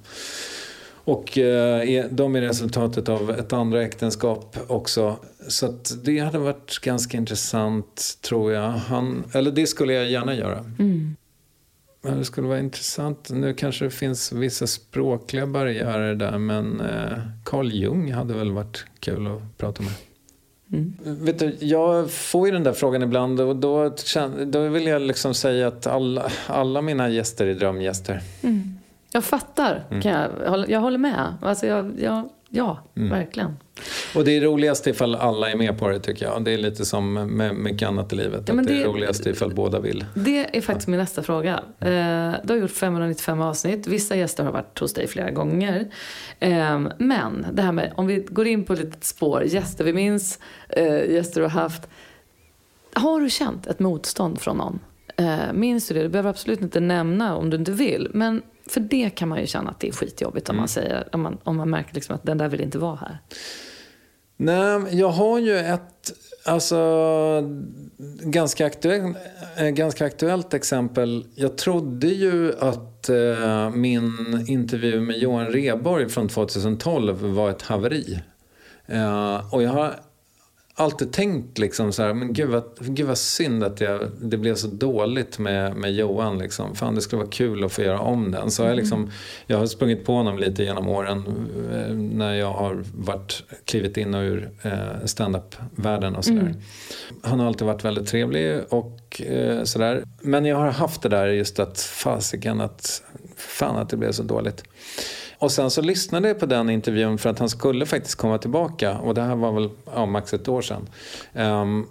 Och eh, de är resultatet av ett andra äktenskap också. Så det hade varit ganska intressant tror jag. Han, eller det skulle jag gärna göra. Mm. Men det skulle vara intressant. Nu kanske det finns vissa språkliga barriärer där men eh, Carl Jung hade väl varit kul att prata med. Mm. Vet du, jag får ju den där frågan ibland och då, då vill jag liksom säga att alla, alla mina gäster är drömgäster. Mm. Jag fattar, mm. jag, jag håller med. Alltså jag, jag, ja, mm. verkligen. Och det är roligast ifall alla är med på det tycker jag. Det är lite som med mycket annat i livet. Ja, det, det är roligast ifall båda vill. Det är faktiskt ja. min nästa fråga. Eh, du har gjort 595 avsnitt. Vissa gäster har varit hos dig flera gånger. Eh, men det här med, om vi går in på ett litet spår. Gäster vi minns, eh, gäster du har haft. Har du känt ett motstånd från någon? Eh, minns du det? Du behöver absolut inte nämna om du inte vill. Men för det kan man ju känna att det är skitjobbigt om man mm. säger, om man, om man märker liksom att den där vill inte vara här. Nej, jag har ju ett alltså, ganska, aktuell, eh, ganska aktuellt exempel. Jag trodde ju att eh, min intervju med Johan Reborg från 2012 var ett haveri. Eh, och jag har alltid tänkt liksom så här, men gud vad, gud vad synd att jag, det blev så dåligt med, med Johan. Liksom. Fan, det skulle vara kul att få göra om den. Så jag, mm. liksom, jag har sprungit på honom lite genom åren eh, när jag har varit, klivit in och ur eh, standup-världen och sådär. Mm. Han har alltid varit väldigt trevlig och eh, sådär. Men jag har haft det där just att fasiken att, fan att det blev så dåligt. Och sen så lyssnade jag på den intervjun för att han skulle faktiskt komma tillbaka. Och det här var väl ja, max ett år sedan. Um,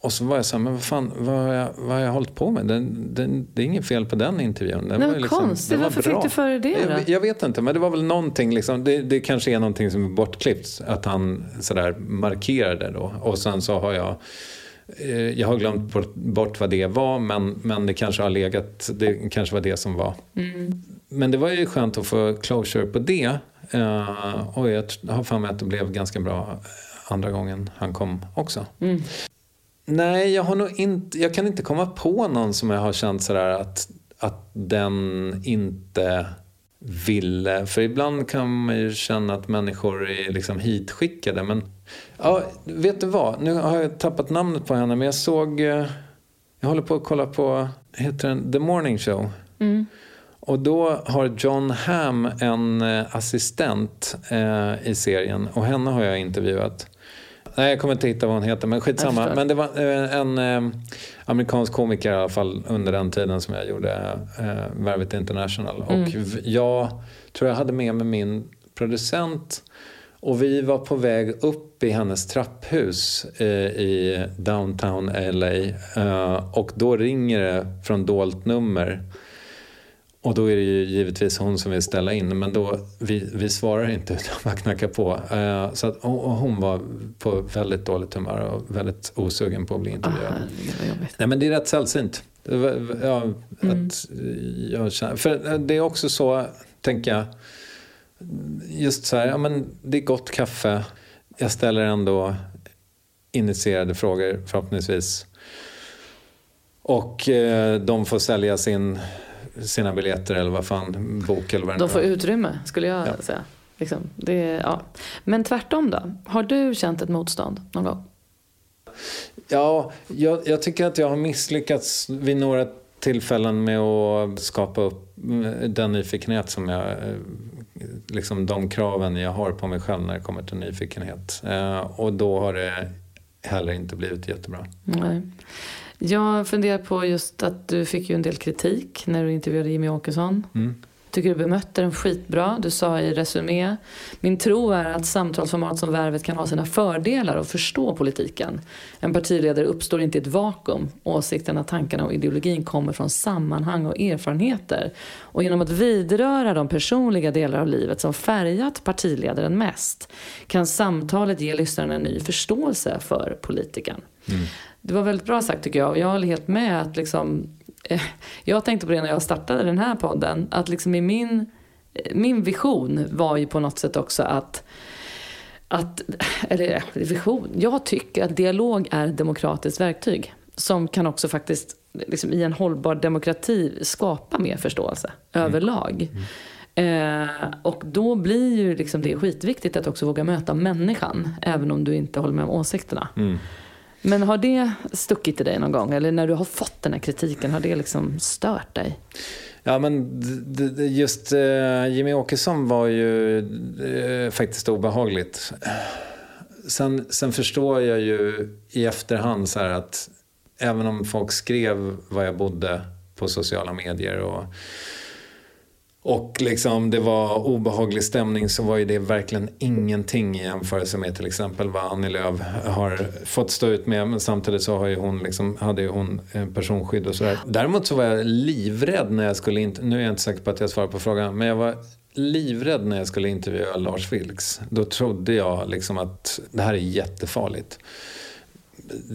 och så var jag så här, men vad fan, vad har jag, vad har jag hållit på med? Det, det, det är inget fel på den intervjun. Den Nej, var liksom, konstigt, varför bra. fick du för det då? Jag, jag, vet inte, men det var väl någonting, liksom, det, det kanske är någonting som är bortklippt. Att han sådär markerade då. Och sen så har jag Eh, jag har glömt bort, bort vad det var, men, men det kanske har legat, det kanske var det som var. Mm. Men det var ju skönt att få closure på det. Uh, och jag har för mig att det blev ganska bra andra gången han kom också. Mm. Nej, jag, har nog inte, jag kan inte komma på någon som jag har känt sådär att, att den inte ville. För ibland kan man ju känna att människor är liksom hitskickade. Men ja, vet du vad? Nu har jag tappat namnet på henne. Men jag såg... eh, Jag håller på att kolla på, heter den The Morning Show? Mm. Och då har John Hamm en eh, assistent eh, i serien. Och henne har jag intervjuat. Nej, jag kommer inte hitta vad hon heter, men skitsamma. Men det var eh, en eh, amerikansk komiker i alla fall under den tiden som jag gjorde eh, Värvet International. Och v- jag tror jag hade med mig min producent och vi var på väg upp i hennes trapphus eh, i downtown LA. Eh, och då ringer det från dolt nummer. Och då är det ju givetvis hon som vill ställa in, men då, vi, vi svarar inte utan bara knackar på. Eh, så att, och, och hon var på väldigt dåligt humör och väldigt osugen på att bli Ah, intervjuad. jobbigt. Nej men det är rätt sällsynt. Ja, Mm. att jag känner, för det är också så, tänker jag, just så här, ja men det är gott kaffe. Jag ställer ändå initierade frågor förhoppningsvis. Och eh, de får sälja sin, sina biljetter eller vad fan, bok eller vad det De får utrymme skulle jag Ja. säga. Liksom. Det, ja. Men tvärtom då? Har du känt ett motstånd någon gång? Ja, jag, jag tycker att jag har misslyckats vid några tillfällen med att skapa upp den nyfikenhet som jag... Liksom de kraven jag har på mig själv när det kommer till nyfikenhet. Eh, och då har det heller inte blivit jättebra. Nej. Jag funderar på just att du fick ju en del kritik när du intervjuade Jimmy Åkesson. Mm. Tycker du bemötte den skitbra. Du sa i Resumé. Min tro är att samtalsformat som Värvet kan ha sina fördelar och förstå politiken. En partiledare uppstår inte i ett vakuum. Åsikterna, tankarna och ideologin kommer från sammanhang och erfarenheter. Och genom att vidröra de personliga delar av livet som färgat partiledaren mest kan samtalet ge lyssnaren en ny förståelse för politikern. Det var väldigt bra sagt tycker jag. Och jag håller helt med att liksom, jag tänkte på det när jag startade den här podden. Att liksom i min, min vision var ju på något sätt också att att, eller eh, vision, jag tycker att dialog är ett demokratiskt verktyg. Som kan också faktiskt liksom, i en hållbar demokrati skapa mer förståelse överlag. Eh, och då blir ju liksom det skitviktigt att också våga möta människan. Även om du inte håller med om åsikterna. Mm. Men har det stuckit i dig någon gång? Eller när du har fått den här kritiken, har det liksom stört dig? Ja, men just eh, Jimmy Åkesson var ju eh, faktiskt obehagligt. Sen, sen förstår jag ju i efterhand så här att även om folk skrev var jag bodde på sociala medier och, och liksom det var obehaglig stämning så var ju det verkligen ingenting i jämförelse med till exempel vad Annie Lööf har fått stå ut med. Men samtidigt så har ju hon liksom, hade ju hon eh, personskydd och sådär. Däremot så var jag livrädd när jag skulle, inte, nu är jag inte säker på att jag svarar på frågan, men jag var livrädd när jag skulle intervjua Lars Vilks. Då trodde jag liksom att det här är jättefarligt.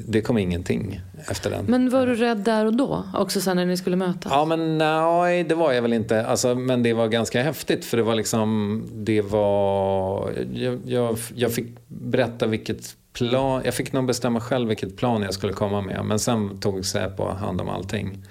Det kom ingenting efter den. Men var du rädd där och då? Också sen när ni skulle mötas? Ja, men nej, det var jag väl inte. Alltså, men det var ganska häftigt för det var liksom, det var, jag, jag, jag fick berätta vilket plan, jag fick nog bestämma själv vilket plan jag skulle komma med. Men sen tog Säpo hand om allting.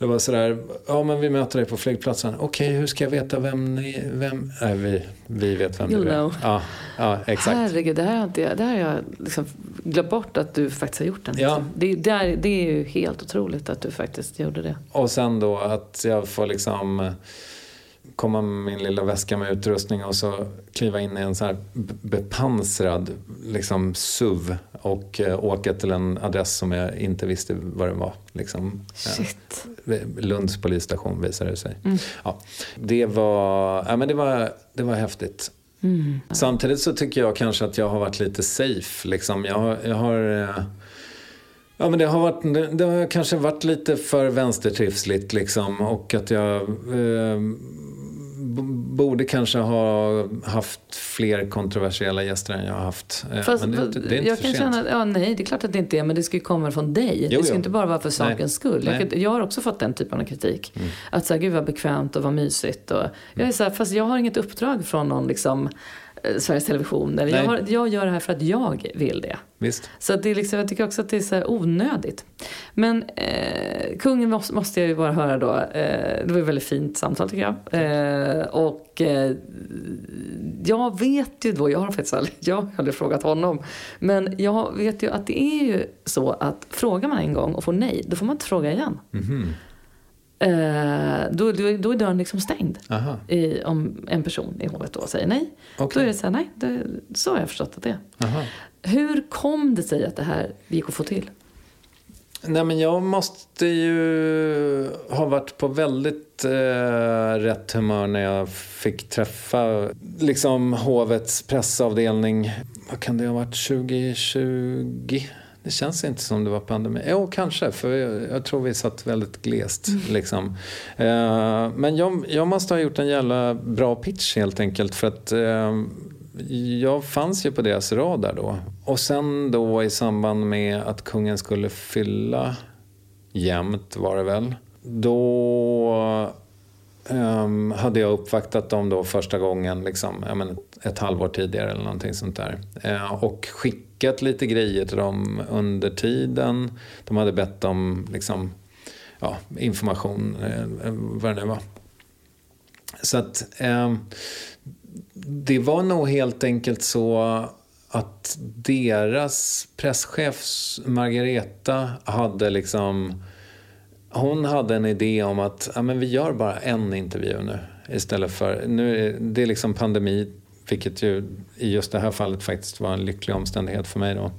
Det var sådär, ja men vi möter dig på flygplatsen. Okej, hur ska jag veta vem ni, vem, nej vi, vi vet vem You'll du är. know. Ja, ja, exakt. Herregud, det här har, inte, det här har jag liksom glömt bort att du faktiskt har gjort den. Ja. Liksom. Det, det, är, det är ju helt otroligt att du faktiskt gjorde det. Och sen då att jag får liksom komma med min lilla väska med utrustning och så kliva in i en så här bepansrad liksom SUV och eh, åka till en adress som jag inte visste vad det var. Liksom. Shit. Lunds polisstation visade det sig. Mm. Ja, det, var, ja, men det, var, det var häftigt. Mm. Samtidigt så tycker jag kanske att jag har varit lite safe. Liksom. Jag, jag har... eh, Ja, men det har, varit, det, det har kanske varit lite för vänstertrivsligt liksom. Och att jag... Eh, borde kanske ha haft fler kontroversiella gäster än jag har haft. Eh, Fast, men det, det är inte jag för kan sent. känna, ja, nej, det är klart att det inte är, men det ska ju komma från dig. Jo, det ska jo. inte bara vara för sakens Nej. skull. Jag. Mm. jag har också fått den typen av kritik. Att säga, gud vad bekvämt och vad mysigt. Och, jag är så här, fast jag har inget uppdrag från någon liksom, Sveriges Television. Eller jag, har, jag gör det här för att jag vill det. Visst. Så det är liksom, jag tycker också att det är så onödigt. Men eh, kungen måste, måste jag ju bara höra då. Eh, det var ett väldigt fint samtal tycker jag. Eh, och eh, jag vet ju då, jag har faktiskt aldrig, jag har aldrig frågat honom. Men jag vet ju att det är ju så att frågar man en gång och får nej, då får man inte fråga igen. Mhm. Eh, då, då, då är dörren liksom stängd. I, om en person i hovet då säger nej. Okej. Då är det så här, nej, det, så har jag förstått att det är. Aha. Hur kom det sig att det här gick att få till? Nej, men jag måste ju ha varit på väldigt eh, rätt humör när jag fick träffa liksom hovets pressavdelning. Vad kan det ha varit? 2020? Det känns inte som det var pandemi. Jo, kanske, för jag, jag tror vi satt väldigt glest. Liksom. Eh, men jag, jag måste ha gjort en jävla bra pitch helt enkelt. För att eh, jag fanns ju på deras radar då. Och sen då i samband med att kungen skulle fylla jämt var det väl. Då ehm, hade jag uppvaktat dem då första gången liksom, ja, men ett, ett halvår tidigare eller någonting sånt där. Eh, och skickat lite grejer till dem under tiden. De hade bett om liksom, ja, information, eh, vad det nu var. Så att eh, det var nog helt enkelt så att deras presschef Margareta hade liksom... Hon hade en idé om att ja, men vi gör bara en intervju nu istället för... Nu är det är liksom pandemi, vilket ju i just det här fallet faktiskt var en lycklig omständighet för mig då.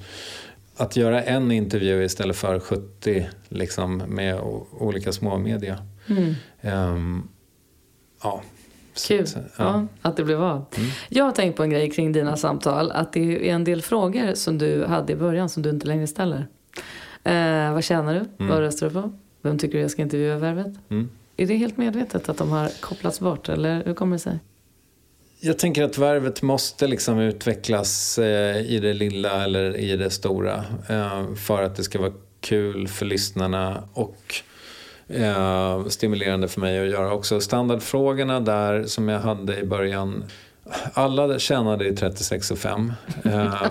Att göra en intervju istället för 70 liksom, med olika småmedia. Ehm, ja. Så Kul. att, Ja. att det blev av. Jag har tänkt på en grej kring dina samtal. Att det är en del frågor som du hade i början som du inte längre ställer. Eh, vad tjänar du? Vad röstar du på? Vem tycker du jag ska intervjua i Värvet? Mm. Är det helt medvetet att de har kopplats bort? Eller hur kommer det sig? Jag tänker att värvet måste liksom utvecklas eh, i det lilla eller i det stora eh, för att det ska vara kul för lyssnarna och eh, stimulerande för mig att göra också. Standardfrågorna där som jag hade i början, alla tjänade i 36 och 5. Eh,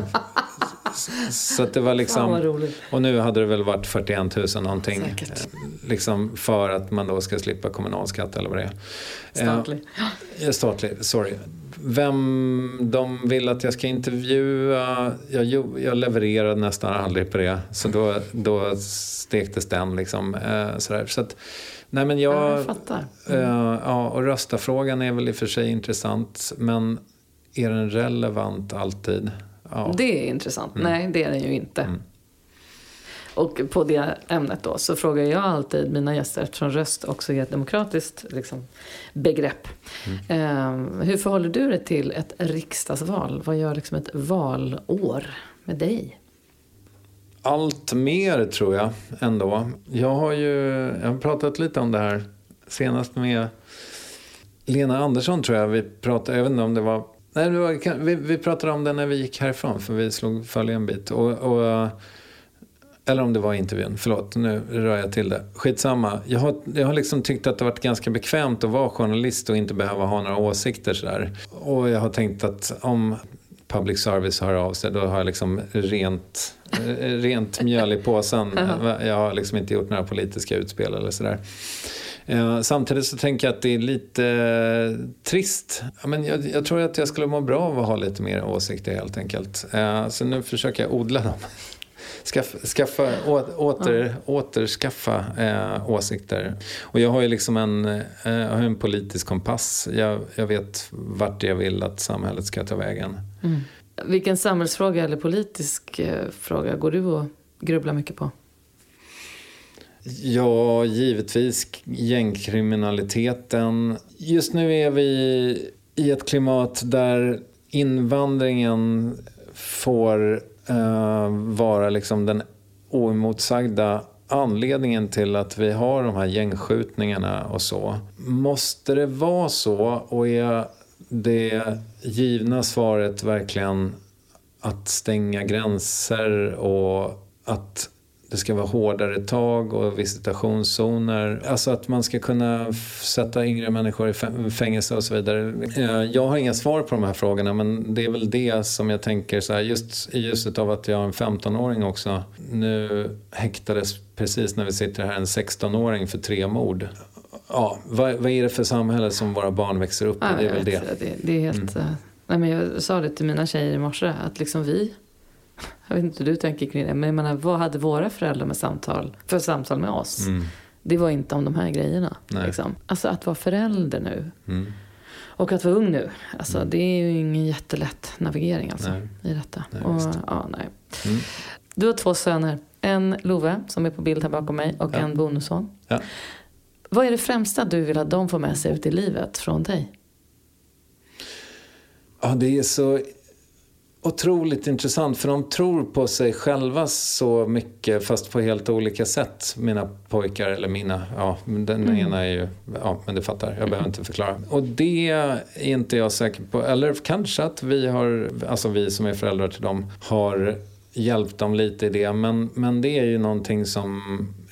så det var liksom... Och nu hade det väl varit 41 000 någonting. Säkert. Liksom för att man då ska slippa kommunalskatt eller vad det är. Statlig. Ja, statlig, sorry. Vem de vill att jag ska intervjua, jag, jag levererar nästan aldrig på det. Så då, då stektes den liksom. Eh, sådär. Så att, nej men Ja, jag... jag fattar. eh, ja, och rösta-frågan är väl i och för sig intressant. Men är den relevant alltid? Ja. Det är intressant. Nej, det är den ju inte. Mm. Och på det ämnet då så frågar jag alltid mina gäster, eftersom röst också är ett demokratiskt liksom, begrepp. Eh, hur förhåller du dig till ett riksdagsval? Vad gör liksom ett valår med dig? Allt mer tror jag ändå. Jag har ju jag har pratat lite om det här senast med Lena Andersson tror jag. Vi pratade, jag vet inte om det var... Nej, det var, vi, vi pratade om det när vi gick härifrån för vi slog följe en bit. Och, och, eller om det var intervjun, förlåt nu rör jag till det. Skitsamma. Jag har, jag har liksom tyckt att det varit ganska bekvämt att vara journalist och inte behöva ha några åsikter sådär. Och jag har tänkt att om public service hör av sig då har jag liksom rent, eh, rent mjöl i påsen. Jag har liksom inte gjort några politiska utspel eller sådär. Eh, Samtidigt så tänker jag att det är lite eh, trist. Men jag, jag tror att jag skulle må bra av att ha lite mer åsikter helt enkelt. Så nu försöker jag odla dem. Skaffa, skaffa, å, åter, återskaffa eh, åsikter. Och jag har ju liksom en, eh, har en politisk kompass. Jag, jag vet vart jag vill att samhället ska ta vägen. Vilken samhällsfråga eller politisk eh, fråga går du och grubblar mycket på? Ja, givetvis gängkriminaliteten. Just nu är vi i ett klimat där invandringen får eh, vara liksom den oemotsagda anledningen till att vi har de här gängskjutningarna och så. Måste det vara så och är det givna svaret verkligen att stänga gränser och att det ska vara hårdare tag och visitationszoner. Alltså att man ska kunna sätta yngre människor i fängelse och så vidare. Eh, jag har inga svar på de här frågorna men det är väl det som jag tänker så här, just i ljuset av att jag har en 15-åring också. Nu häktades precis när vi sitter här en 16-åring för tre mord. Ja, vad, vad, är det för samhälle som våra barn växer upp i? Ja, det är väl det. det. Det, är helt... Mm. Nej, men jag sa det till mina tjejer i morse att liksom vi jag vet inte hur du tänker kring det. Men jag menar, vad hade våra föräldrar med samtal, för samtal med oss? Mm. Det var inte om de här grejerna. Liksom. Alltså att vara förälder nu. Mm. Och att vara ung nu. Alltså, mm. Det är ju ingen jättelätt navigering alltså, nej. i detta. Nej, och, ja, nej. Mm. Du har två söner. En Love, som är på bild här bakom mig, och ja. en bonusson. Ja. Vad är det främsta du vill att de får med sig ut i livet från dig? Ja, det är så otroligt intressant för de tror på sig själva så mycket fast på helt olika sätt. Mina pojkar, eller mina, ja den mm. ena är ju, ja men det fattar, jag behöver inte förklara. Och det är inte jag säker på, eller kanske att vi har, alltså vi som är föräldrar till dem har hjälpt dem lite i det. Men, men det är ju någonting som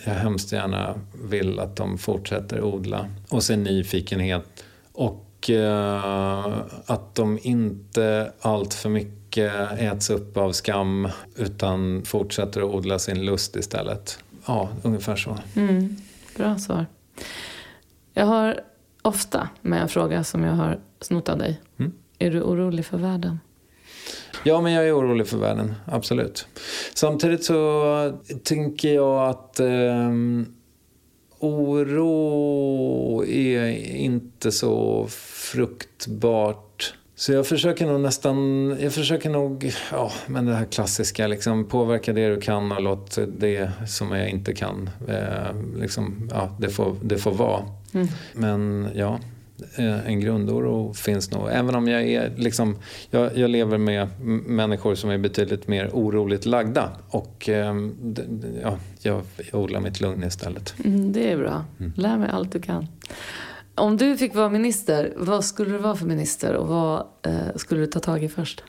jag hemskt gärna vill att de fortsätter odla. Och sen nyfikenhet. Och eh, att de inte allt för mycket äts upp av skam utan fortsätter att odla sin lust istället. Ja, ungefär så. Mm, bra svar. Jag har ofta med en fråga som jag har snott av dig. Mm. Är du orolig för världen? Ja, men jag är orolig för världen, absolut. Samtidigt så tänker jag att eh, oro är inte så fruktbart så jag försöker nog nästan, jag försöker nog, ja men det här klassiska liksom påverka det du kan och låt det som jag inte kan, eh, liksom, ja det får, det får vara. Mm. Men ja, eh, en grundoro finns nog. Även om jag är liksom, jag, jag lever med människor som är betydligt mer oroligt lagda. Och eh, ja, jag odlar mitt lugn istället. Mm, det är bra. Mm. Lär mig allt du kan. Om du fick vara minister, vad skulle du vara för minister och vad eh, skulle du ta tag i först?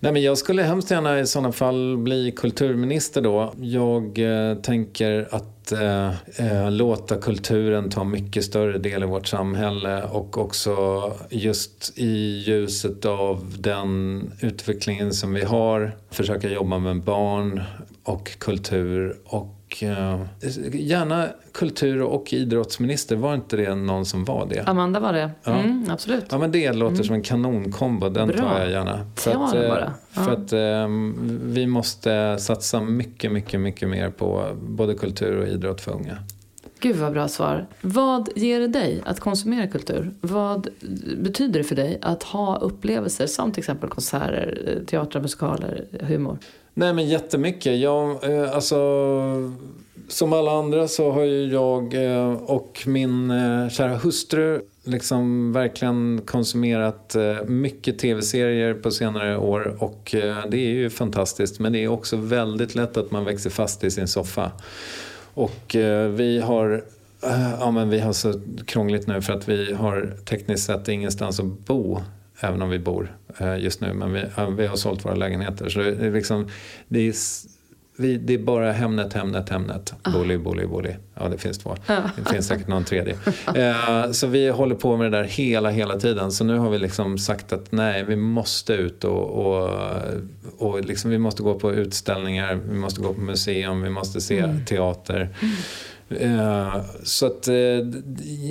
Nej, men jag skulle hemskt gärna i sådana fall bli kulturminister då. Jag eh, tänker att eh, eh, låta kulturen ta mycket större del i vårt samhälle och också just i ljuset av den utvecklingen som vi har försöka jobba med barn och kultur och och eh, gärna kultur och idrottsminister. Var inte det någon som var det? Amanda var det. Ja. Mm, absolut. Ja, men det låter mm. som en kanonkombo. Den Bra. tar jag gärna. För att, eh, bara. Ja. För att eh, vi måste satsa mycket, mycket, mycket mer på både kultur och idrott för unga. Gud vad bra svar. Vad ger det dig att konsumera kultur? Vad betyder det för dig att ha upplevelser som till exempel konserter, eh, teatrar, musikaler, humor? Nej men jättemycket. Jag, eh, alltså, som alla andra så har ju jag eh, och min eh, kära hustru liksom verkligen konsumerat eh, mycket tv-serier på senare år och eh, det är ju fantastiskt men det är också väldigt lätt att man växer fast i sin soffa. Och eh, vi har eh, Ja, men vi har så krångligt nu för att vi har tekniskt sett ingenstans att bo även om vi bor eh, just nu. Men vi, vi har sålt våra lägenheter. Så det är, liksom, det är, vi, det är bara Hemnet, Hemnet, Hemnet. Ah. Bully, bully, bully. Ja, det finns två. Det finns säkert någon tredje. Eh, så vi håller på med det där hela, hela tiden. Så nu har vi liksom sagt att nej, vi måste ut och, och, och liksom, vi måste gå på utställningar, vi måste gå på museum, vi måste se mm. teater. Eh, så att, eh,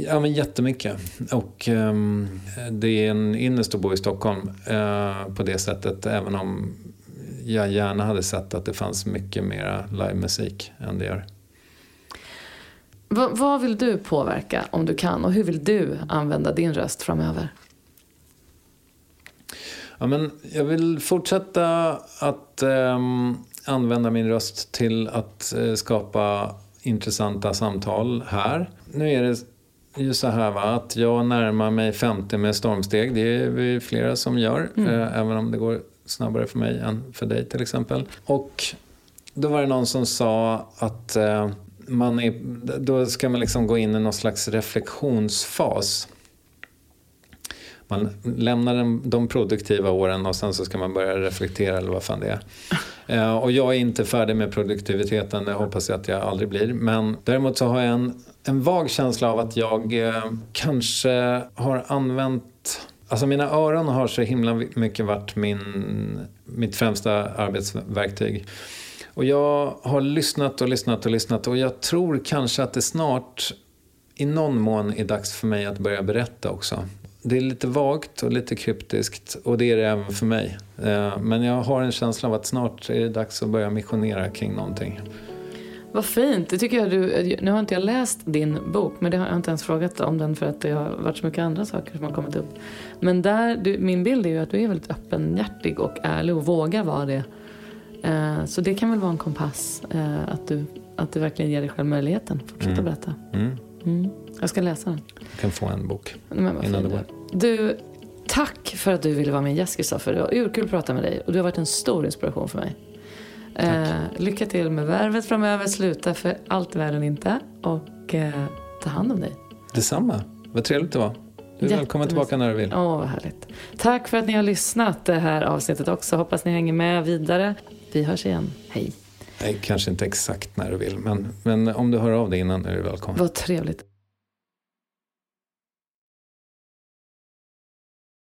ja men jättemycket. Och ehm, det är en ynnest att bo i Stockholm eh, på det sättet. Även om jag gärna hade sett att det fanns mycket mer livemusik än det gör. V vad vill du påverka om du kan och hur vill du använda din röst framöver? Ja, men jag vill fortsätta att um, använda min röst till att uh, skapa intressanta samtal här. Nu är det ju så här va, att jag närmar mig 50 med stormsteg. Det är vi flera som gör, mm. eh, även om det går snabbare för mig än för dig till exempel. Och då var det någon som sa att eh, man är, då ska man liksom gå in i någon slags reflektionsfas. man lämnar de, de produktiva åren och sen så ska man börja reflektera eller vad fan det är. Eh, och jag är inte färdig med produktiviteten, det hoppas jag att jag aldrig blir. Men däremot så har jag en, en vag känsla av att jag eh, kanske har använt Alltså mina öron har så himla mycket varit min, mitt främsta arbetsverktyg. Och jag har lyssnat och lyssnat och lyssnat och jag tror kanske att det snart i någon mån är dags för mig att börja berätta också. Det är lite vagt och lite kryptiskt och det är det även för mig. Eh, men jag har en känsla av att snart är det dags att börja missionera kring någonting. Vad fint. Det tycker jag du, nu har inte jag läst din bok, men det har jag inte ens frågat om den för att det har varit så mycket andra saker som har kommit upp. Men där, du, min bild är ju att du är väldigt öppenhjärtig och ärlig och vågar vara det. Eh, så det kan väl vara en kompass, eh, att, du, att du verkligen ger dig själv möjligheten att fortsätta mm. berätta. Mm. Mm. Jag ska läsa den. Du kan få en bok innan du går. Du, tack för att du ville vara min gäst Kristoffer. Det var urkul att prata med dig och du har varit en stor inspiration för mig. Eh, lycka till med värvet framöver. Sluta för allt i världen inte. Och eh, ta hand om dig. Detsamma. Vad trevligt det var. Du är välkommen tillbaka när du vill. Åh, vad härligt. Tack för att ni har lyssnat det här avsnittet också. Hoppas ni hänger med vidare. Vi hörs igen. Hej. Nej, kanske inte exakt när du vill, men, men om du hör av dig innan är du välkommen. Vad trevligt.